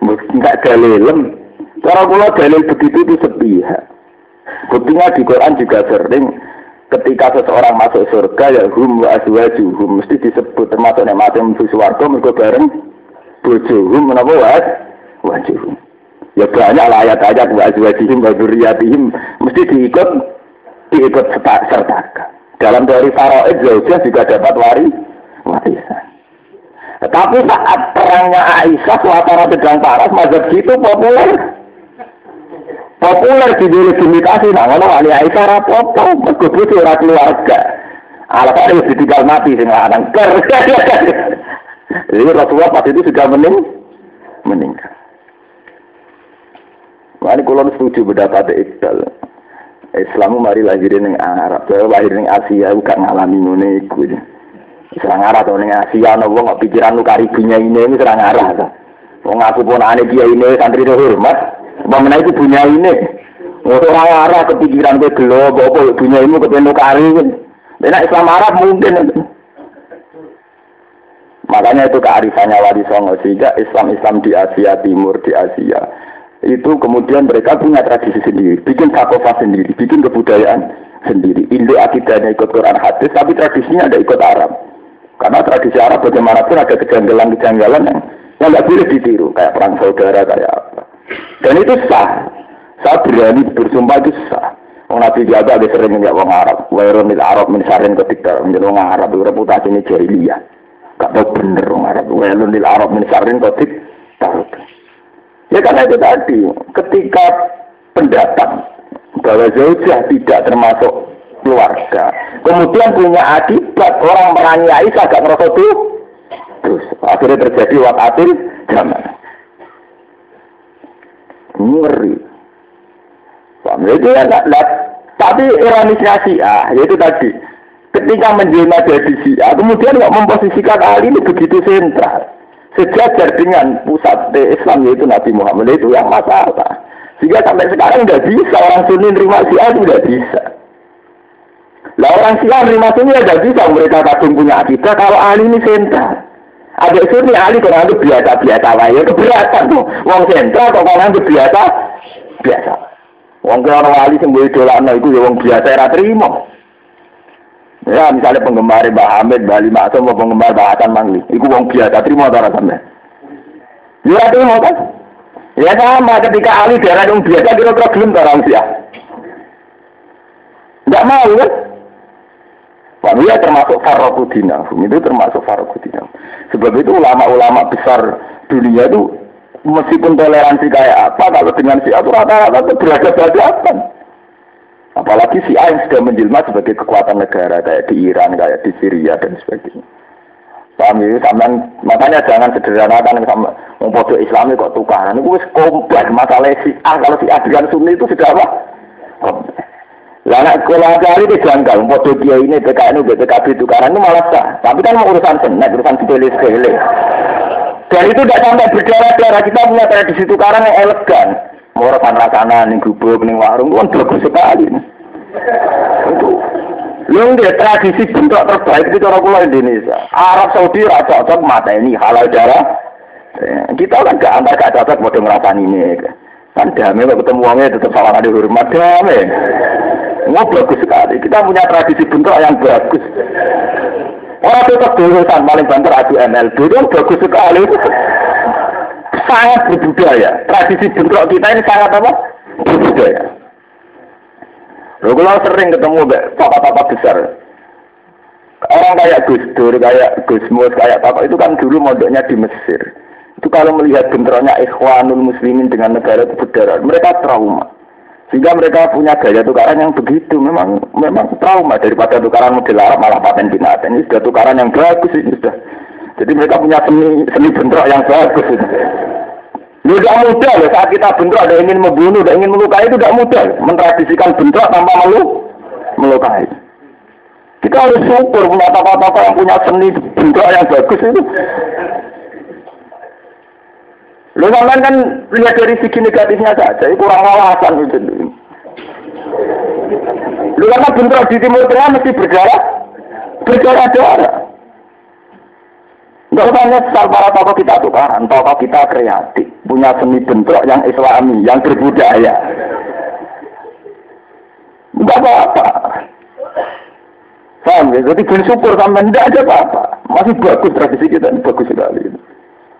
Enggak dalilem. Cara kula dalil begitu itu sepihak. Buktinya di Quran juga sering ketika seseorang masuk surga ya hum wa azwajuhum mesti disebut termasuk nek mati mlebu swarga mergo bareng bojohum menapa wa wajuhum. Ya banyak lah ayat-ayat wa azwajihim wa dzurriyyatihim mesti diikut diikut serta Dalam teori faraid zaujah juga dapat wari warisan. Tapi saat perangnya Aisyah suasana sedang panas mazhab itu populer. Populer di delegitimasi nah ngono Ali Aisyah apa-apa mergo ora keluarga. Alasan wis ditinggal mati sing lanang. Jadi Rasulullah pas itu sudah mening meninggal. Mari kalau setuju pendapat Iqbal. Islam mari lahir ning Arab, lahir ning Asia, gak ngalami ngono iku. Serang arah atau ning Asia, nopo nggak pikiran lu karibunya ini, serang arah. Wong aku pun aneh dia ini santri hormat, Bagaimana itu punya ini? Orang arah kepikiran ke gelo, apa punya ini ketemu kari. Dan Islam Arab mungkin. Makanya itu kearifannya Wali Songo sehingga Islam-Islam di Asia Timur, di Asia itu kemudian mereka punya tradisi sendiri, bikin sakofa sendiri, bikin kebudayaan sendiri. Indo akidahnya ikut Quran hadis, tapi tradisinya ada ikut Arab. Karena tradisi Arab bagaimanapun ada kejanggalan-kejanggalan yang yang nggak boleh ditiru, kayak perang saudara, kayak apa. Dan itu sah. Saya berani bersumpah itu sah. Wong Nabi jaga ada sering nggak wong Arab. Wairun mil Arab mensarin ketika menjadi wong Arab itu reputasi ini jahiliyah. Gak tau bener wong Arab. Wairun mil Arab mensarin ketika Ya karena itu tadi, ketika pendatang bahwa zaujah tidak termasuk keluarga, kemudian punya akibat orang menanyai agak ngerasa tuh, terus akhirnya terjadi wakatil zaman. Ngeri. Paham? Itu ya, nah, tapi ironisnya A, yaitu tadi, ketika menjelma jadi A, kemudian nggak memposisikan Ali ini begitu sentral sejajar dengan pusat Islam yaitu Nabi Muhammad itu yang masalah. Sehingga sampai sekarang nggak bisa orang Sunni nerima Syiah itu bisa. Lah orang Syiah nerima Sunni nggak bisa mereka kadung punya akidah kalau Ali ini sentral. Ada Sunni Ali kalau itu biasa-biasa lah ya keberatan tuh. Wong sentral kok kalau itu biasa biasa. Wong orang Ali sembuh idolana itu ya wong biasa era terima. Ya misalnya penggemar Mbak Hamid, Mbak Lima penggemar Mbak Hasan Mangli. Iku wong biasa terima atau rasanya? Ya terima kan? Ya sama ketika Ali darah yang biasa kira-kira gelem orang sih Enggak mau kan? Wah, ya termasuk farokudina, itu termasuk farokudina. Sebab itu ulama-ulama besar dunia itu meskipun toleransi kayak apa, kalau dengan si itu rata-rata itu beragam-beragam. Apalagi si A yang sudah menjelma sebagai kekuatan negara kayak di Iran, kayak di Syria dan sebagainya. Paham ya? Sampai, makanya jangan sederhanakan sama mempodo Islami kok tukaran. Itu wis kompleks masalah si A. Kalau si A dengan Sunni itu sudah apa? Lah sekolah kali itu janggal, mempodo dia ini PKN, BPKB tukaran itu malah sah. Tapi kan urusan senek, urusan sepele-sepele. Dan itu tidak sampai berdarah-darah. Kita punya tradisi tukaran yang elegan. Morokan rasana ning gubuk ning warung kan bagus sekali. Itu Lu dia tradisi bentuk terbaik itu cara pulau Indonesia. Arab Saudi rasa cocok mata ini halal darah. Eh, kita kan gak antar gak cocok bodoh ngerasain ini. Kan damai kalau ketemu uangnya tetap salah ada hormat damai. Mau bagus sekali. Kita punya tradisi bentuk yang bagus. Orang tetap dulusan paling banter adu MLB itu bagus sekali sangat berbudaya. Tradisi bentrok kita ini sangat apa? Berbudaya. Lalu sering ketemu papa-papa besar, orang kayak Gus Dur, kayak Gus Mus, kayak papa itu kan dulu modalnya di Mesir. Itu kalau melihat bentroknya ikhwanul muslimin dengan negara itu berdarah, mereka trauma. Sehingga mereka punya gaya tukaran yang begitu, memang memang trauma daripada tukaran model Arab malah paten binatang. Ini sudah tukaran yang bagus ini sudah. Jadi mereka punya seni seni bentrok yang bagus. Ini. Lu tidak mudah loh saat kita bentrok ada ingin membunuh, ada ingin melukai itu tidak mudah. Mentradisikan bentrok tanpa melu melukai. Kita harus syukur punya apa-apa yang punya seni bentrok yang bagus itu. Lu kan kan lihat dari segi negatifnya saja, itu kurang wawasan itu. Lu karena bentrok di Timur Tengah mesti berdarah, berdarah-darah. Enggak usah nyesal para tokoh kita tukaran, tokoh kita kreatif, punya seni bentrok yang islami, yang berbudaya. Enggak apa-apa. Paham ya? Jadi bersyukur sampai tidak ada apa-apa. Masih bagus tradisi kita, bagus sekali.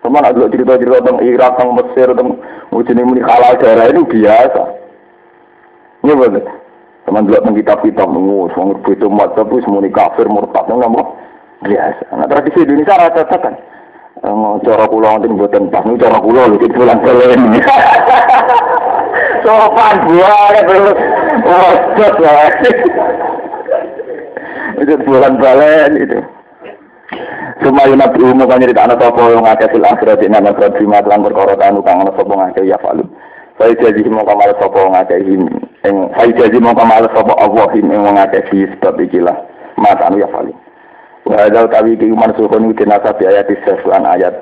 Teman ada cerita-cerita tentang Irak, tentang Mesir, tentang ujian ini halal daerah itu biasa. Ini betul. Teman dulu tentang kitab-kitab, semua itu mat, tapi semua kafir, murtad, nggak biasa. Nah tradisi Indonesia rata kan. Cara pulau nanti buatan pas, ini cara pulau lu bulan balen. Sopan buah, terus wajib lah. Itu bulan balen itu. Semua yang nabi umum kan nyerita anak sopo yang ngake sil akhirat berat bima telan perkara tanu kang anak sopo ngake ya falu. Saya jadi mau kamal sopo ngake him. Saya jadi mau kamal sopo Allah him yang ngake si sebab ikilah. Mata anu ya falu. Wa hadza utawi iki mansuhun di nasabi ayat lan ayat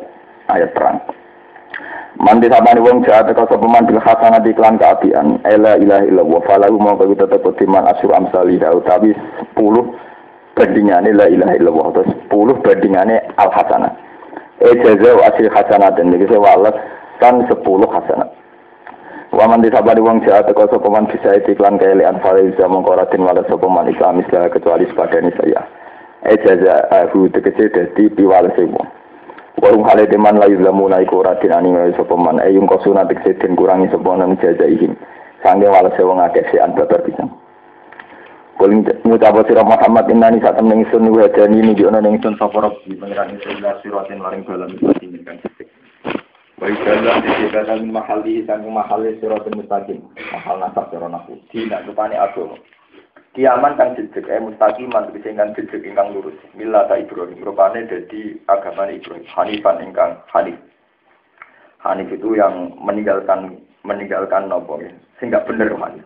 ayat perang. Man disabani wong jahat teko sapa man bil hasanat iklan kaapian ela ilaha illallah falahu mau bagi tetep timan asyur amsali utawi 10 bandingane la ilaha illallah terus 10 bandingane al hasanah. E jaza wa asli hasanat dan iki walas kan 10 hasanat. Waman disabani wong jahat teko sapa man bisa iklan kaelean faliza mongko ratin wala sapa man islam kecuali sepadane saya ejaza aku tegese dadi piwalese wong warung hale teman layu lamu naiku ratin ani ngai sapa man ayung kosuna tegese den kurangi sapa nang jaza ihim sange walese wong akeh si an babar pisan Kuling ngucap sira Muhammad innani sak temen ingsun wa jani ni di ana ning ingsun sapa rob pangeran ingsun la siratin maring dalan Baik jalan di sekitar mahali sang mahali siratul mustaqim. Mahal nasab cara nahu. Dina rupane agama. Kiaman kang jejeg eh mustaqiman tegese ingkang jejeg ingkang lurus. Mila ta Ibrahim rupane dadi agama Ibrahim. Hanifan ingkang hanif. Hanif itu yang meninggalkan meninggalkan nopo ya. Sing gak bener hanif.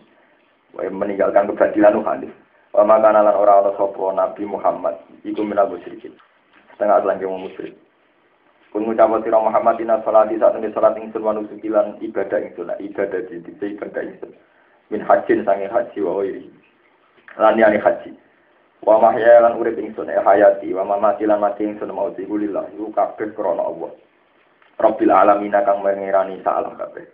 meninggalkan kebatilan hanif. Wa makana lan ora ana sapa Nabi Muhammad iku menawa sedikit. Setengah selangkah musyrik. Kun ngucap sira Muhammad inna salati saat ini salat ingsun wa nusukilan ibadah ingsun ibadah di ibadah ingsun min hajin sange haji wa wiri lan yani haji wa mahya lan urip ingsun e hayati wa mamati lan mati ingsun mau lillah iku kabeh krana Allah Rabbil alamin kang mengirani salah kabeh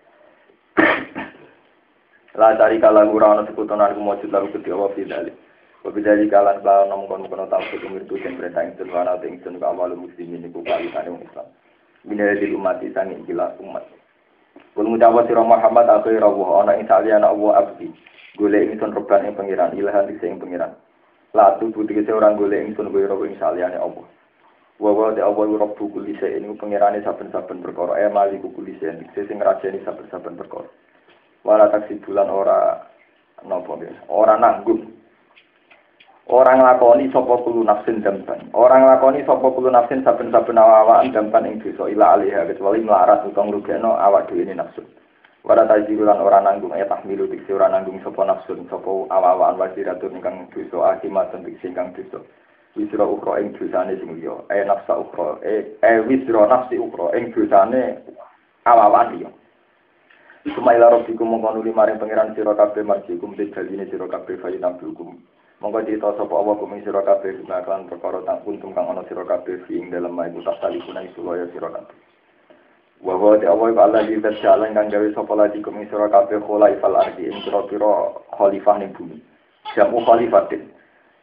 La cari kala ora ana sekutonan ku mujud lalu kedhi Allah fi dalil Wabidari kalan kelawan namun kono kono tahu umir itu yang perintah ingsun wana atau ingsun ke awal muslimin iku kalisan yang Islam. Bina di umat isangi gila umat. Ngucapa sira Muhammad akhir Allah ana ing saliyana Allah abdi. Golek ingsun reban ing pangeran ilahan di sing pangeran. Latu budi kese orang golek ingsun kowe ro ing saliyane Allah. Wa wa de Allah rabbu kulli iku pangerane saben-saben perkara. Eh maliku kulli shay'in sing ngrajani saben-saben perkara. Wala taksi bulan ora napa ora nanggung Orang lakoni sapa kulo nafsin dampan. Orang lakoni sapa kulo nafsin saben-saben awak-awakan dampan ing dosa ila alihah kecuali melarat utang rugekno awak dhewe ini nafsu. Wala tajirulan ora nanggung ya tahmilu diksi ora nanggung sapa nafsu sapa awak-awakan wajiratun ingkang dosa akimat diksi ingkang dosa. Wisra ukra ing dosane sing liya. Eh nafsa ukra eh, eh wisra nafsi ukra ing dosane awak-awakan liya. Sumaila rabbikum mongko nuli maring pangeran sira kabeh marjikum tejaline sira kabeh fayinablukum. Monggo cerita sapa Allah kumi sira kabeh gunakan perkara tak kuntum kang ana sira kabeh ing dalem mai tak tali kunai sulaya sira. Wa wa ta Allah wa Allah di jalan kang gawe sapa lagi kumi sira kabeh khulaifal ardi ing pira-pira khalifah ning bumi. Jamu khalifatin.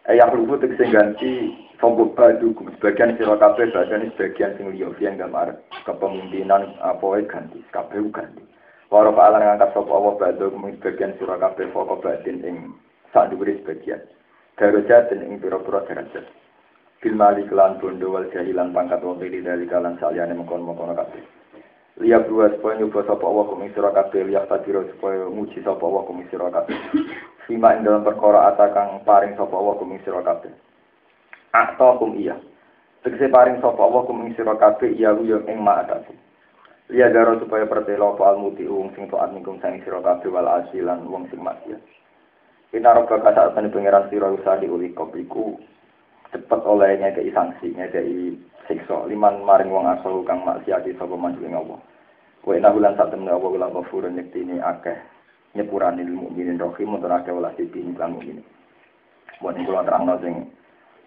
Ayah lubu tegese ganti Sombok badu sebagian sira kabeh bagian sebagian sing liya. Yang gambar kepemimpinan apa ganti. Kabeh ganti. Waro paalan ngangkat sapa Allah badu sebagian sira kabeh pokok batin ing sak dhuwure sebagian. Darajat ing pira-pira derajat. Bil mali kelan bondo wal jahilan pangkat dari dari kalan saliyane mengkon-mengkon kabeh liya dua supaya nyoba sapa Allah kuming sira kabeh liya tadiro supaya muji sapa Allah kuming sira sima ing dalam perkara atakang paring sapa Allah kuming sira akta kum iya. Tegese paring sapa Allah kuming sira kabeh iya yo ing ma'atasi liya daro supaya pertelo apa almuti wong sing taat ningkung sang sira kabeh wal asilan wong sing maksiat. Ina roba asani pengiran siro usah diuli kopiku cepet olehnya kei sanksi kei sikso liman maring wong asal kang maksiati sapa maju ing Allah. Wa inna hulan sak temne Allah kula ghafurun ini akeh nyepurani ilmu mukminin rohim untuk akeh welas iki lan mukmin. Buat kula terangno sing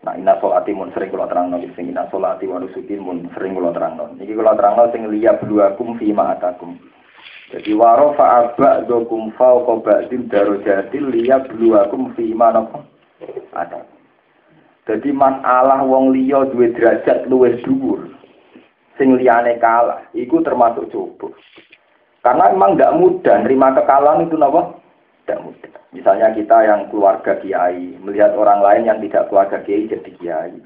Nah, ina solati mun sering kula terangno sing ina solati wa nusuki mun sering kula terangno. Niki kula terangno sing liya bluakum fi ma atakum. Jadi waro fa'aba dokum fauqa ba'din darojatil liya bluwakum fi iman ada. Jadi masalah wong liya duwe derajat luwih dhuwur. Sing liyane kalah, iku termasuk coba. Karena memang tidak mudah nerima kekalahan itu napa? Tidak mudah. Misalnya kita yang keluarga kiai, melihat orang lain yang tidak keluarga kiai jadi kiai.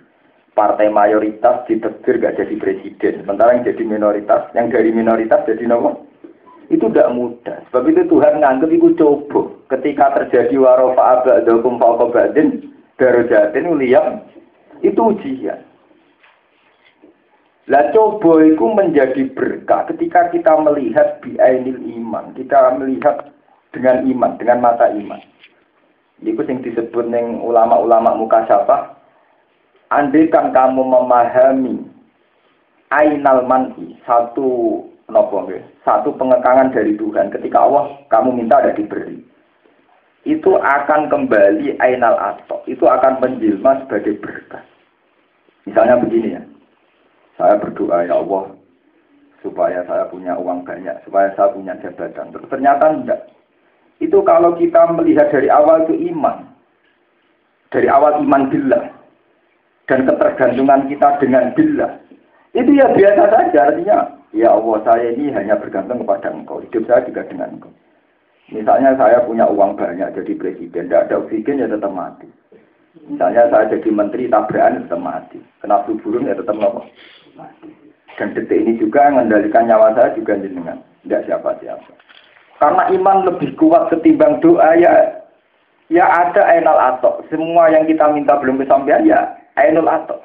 Partai mayoritas ditegur gak jadi presiden, sementara yang jadi minoritas, yang dari minoritas jadi napa? itu tidak mudah. Sebab itu Tuhan nganggep itu coba. Ketika terjadi warofa abadakum faqobadin darojatin liam itu ujian. Lah coba itu menjadi berkah ketika kita melihat biainil iman, kita melihat dengan iman, dengan mata iman. Itu yang disebut neng ulama-ulama muka siapa? Andai kan kamu memahami ainal manhi, satu nopo satu pengekangan dari Tuhan ketika Allah kamu minta ada diberi itu akan kembali ainal atau itu akan menjelma sebagai berkah misalnya begini ya. Saya berdoa ya Allah supaya saya punya uang banyak supaya saya punya jabatan. Terus ternyata enggak. Itu kalau kita melihat dari awal itu iman. Dari awal iman billah. Dan ketergantungan kita dengan billah. Itu ya biasa saja artinya Ya Allah, saya ini hanya bergantung kepada engkau. Hidup saya juga dengan engkau. Misalnya saya punya uang banyak jadi presiden, tidak ada oksigen ya tetap mati. Misalnya saya jadi menteri tabrakan ya tetap mati. Kena burung ya tetap mati. Dan detik ini juga mengendalikan nyawa saya juga jenengan, tidak siapa-siapa. Karena iman lebih kuat ketimbang doa ya ya ada ainal atok. Semua yang kita minta belum kesampaian ya ainul atok.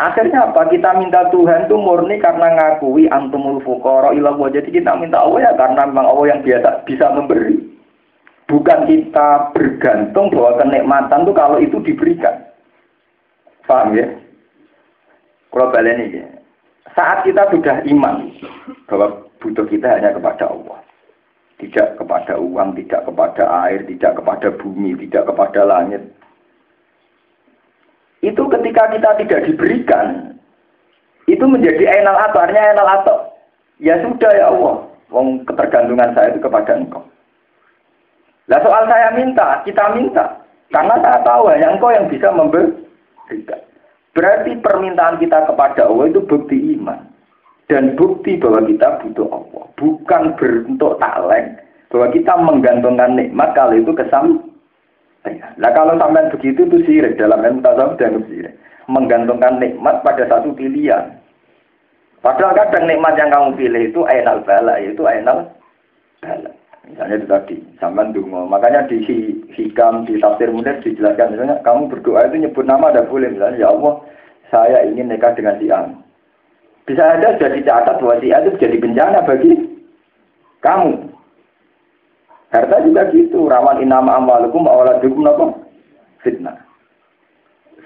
Akhirnya apa? Kita minta Tuhan itu murni karena ngakui antumul ilah Jadi kita minta Allah ya karena memang Allah yang biasa bisa memberi. Bukan kita bergantung bahwa kenikmatan itu kalau itu diberikan. Paham ya? Kalau balik ini, saat kita sudah iman bahwa butuh kita hanya kepada Allah. Tidak kepada uang, tidak kepada air, tidak kepada bumi, tidak kepada langit itu ketika kita tidak diberikan, itu menjadi enal atau, artinya enal atau. Ya sudah ya Allah, wong ketergantungan saya itu kepada engkau. Lah soal saya minta, kita minta. Karena saya tahu hanya engkau yang bisa memberikan. Berarti permintaan kita kepada Allah itu bukti iman. Dan bukti bahwa kita butuh Allah. Bukan bentuk talent. Bahwa kita menggantungkan nikmat kalau itu kesam Nah kalau sampai begitu itu sirik dalam ilmu tasawuf dan sirik. Menggantungkan nikmat pada satu pilihan. Padahal kadang nikmat yang kamu pilih itu ainal bala, yaitu ainal bala. Misalnya itu tadi, sampai dungo. Makanya di hikam, di tafsir mudah dijelaskan, misalnya kamu berdoa itu nyebut nama ada boleh. Misalnya, ya Allah, saya ingin nikah dengan si A. Bisa ada jadi catat bahwa si A itu jadi bencana bagi kamu. Harta juga gitu, rawan inama amwalukum awaladukum apa? Fitnah.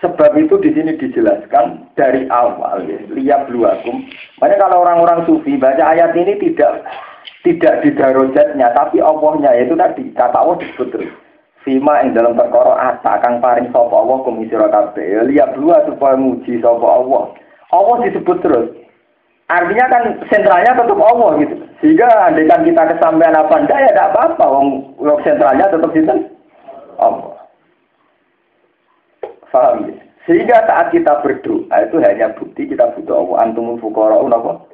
Sebab itu di sini dijelaskan dari awal ya, lihat luakum. Makanya kalau orang-orang sufi baca ayat ini tidak tidak di darojatnya, tapi Allahnya itu tadi kata Allah disebut terus. Fima yang dalam perkara ata kang paring sapa Allah kumisira kabeh. Ya, lihat dua supaya muji sapa Allah. Allah disebut terus. Artinya kan sentralnya tetap Allah gitu. Sehingga andaikan kita kesampaian apa enggak ya tidak apa-apa. Wong sentralnya tetap itu Allah. Faham ya? Sehingga saat kita berdoa itu hanya bukti kita butuh Allah. Antumul fuqara'un apa?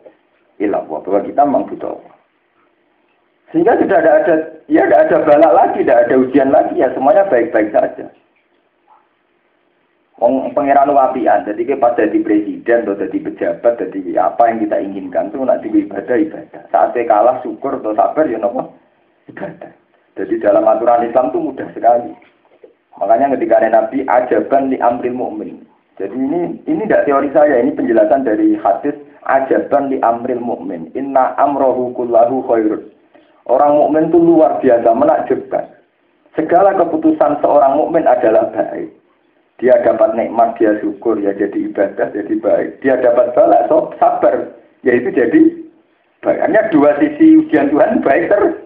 Ilah Bahwa kita memang butuh Allah. Sehingga sudah ada, ada ya tidak ada balak lagi, tidak ada ujian lagi ya semuanya baik-baik saja. Wong pangeran wapian, jadi kita pas jadi presiden atau jadi pejabat, jadi apa yang kita inginkan tuh nak ibadah ibadah. Saat saya kalah syukur atau sabar ya nopo ibadah. Jadi dalam aturan Islam tuh mudah sekali. Makanya ketika ada Nabi ajaban di amril mukmin. Jadi ini ini tidak teori saya, ini penjelasan dari hadis ajaban di amril mukmin. Inna amrohu kullahu khairun. Orang mukmin itu luar biasa menakjubkan. Segala keputusan seorang mukmin adalah baik. Dia dapat nikmat, dia syukur, ya jadi ibadah, jadi baik. Dia dapat balak, so, sabar, yaitu jadi baik. Hanya dua sisi ujian Tuhan baik terus.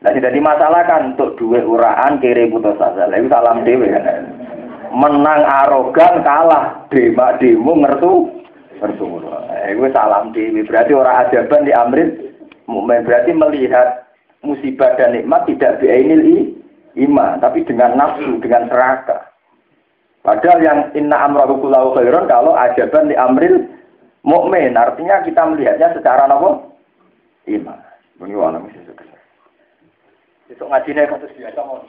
Nah, tidak dimasalahkan untuk dua uraan kiri putus asa. Lalu salam dewe kan. Menang arogan kalah dema demo ngertu ngertu. Itu salam dewe. Berarti orang ajaban di amrin berarti melihat musibah dan nikmat tidak biainil iman, tapi dengan nafsu, dengan serakah. Padahal yang inna amrahu kullahu khairan kalau ajaban di amril mukmin artinya kita melihatnya secara apa? Iman. Ini wala mesti sukses. Itu ngajinya kasus biasa mau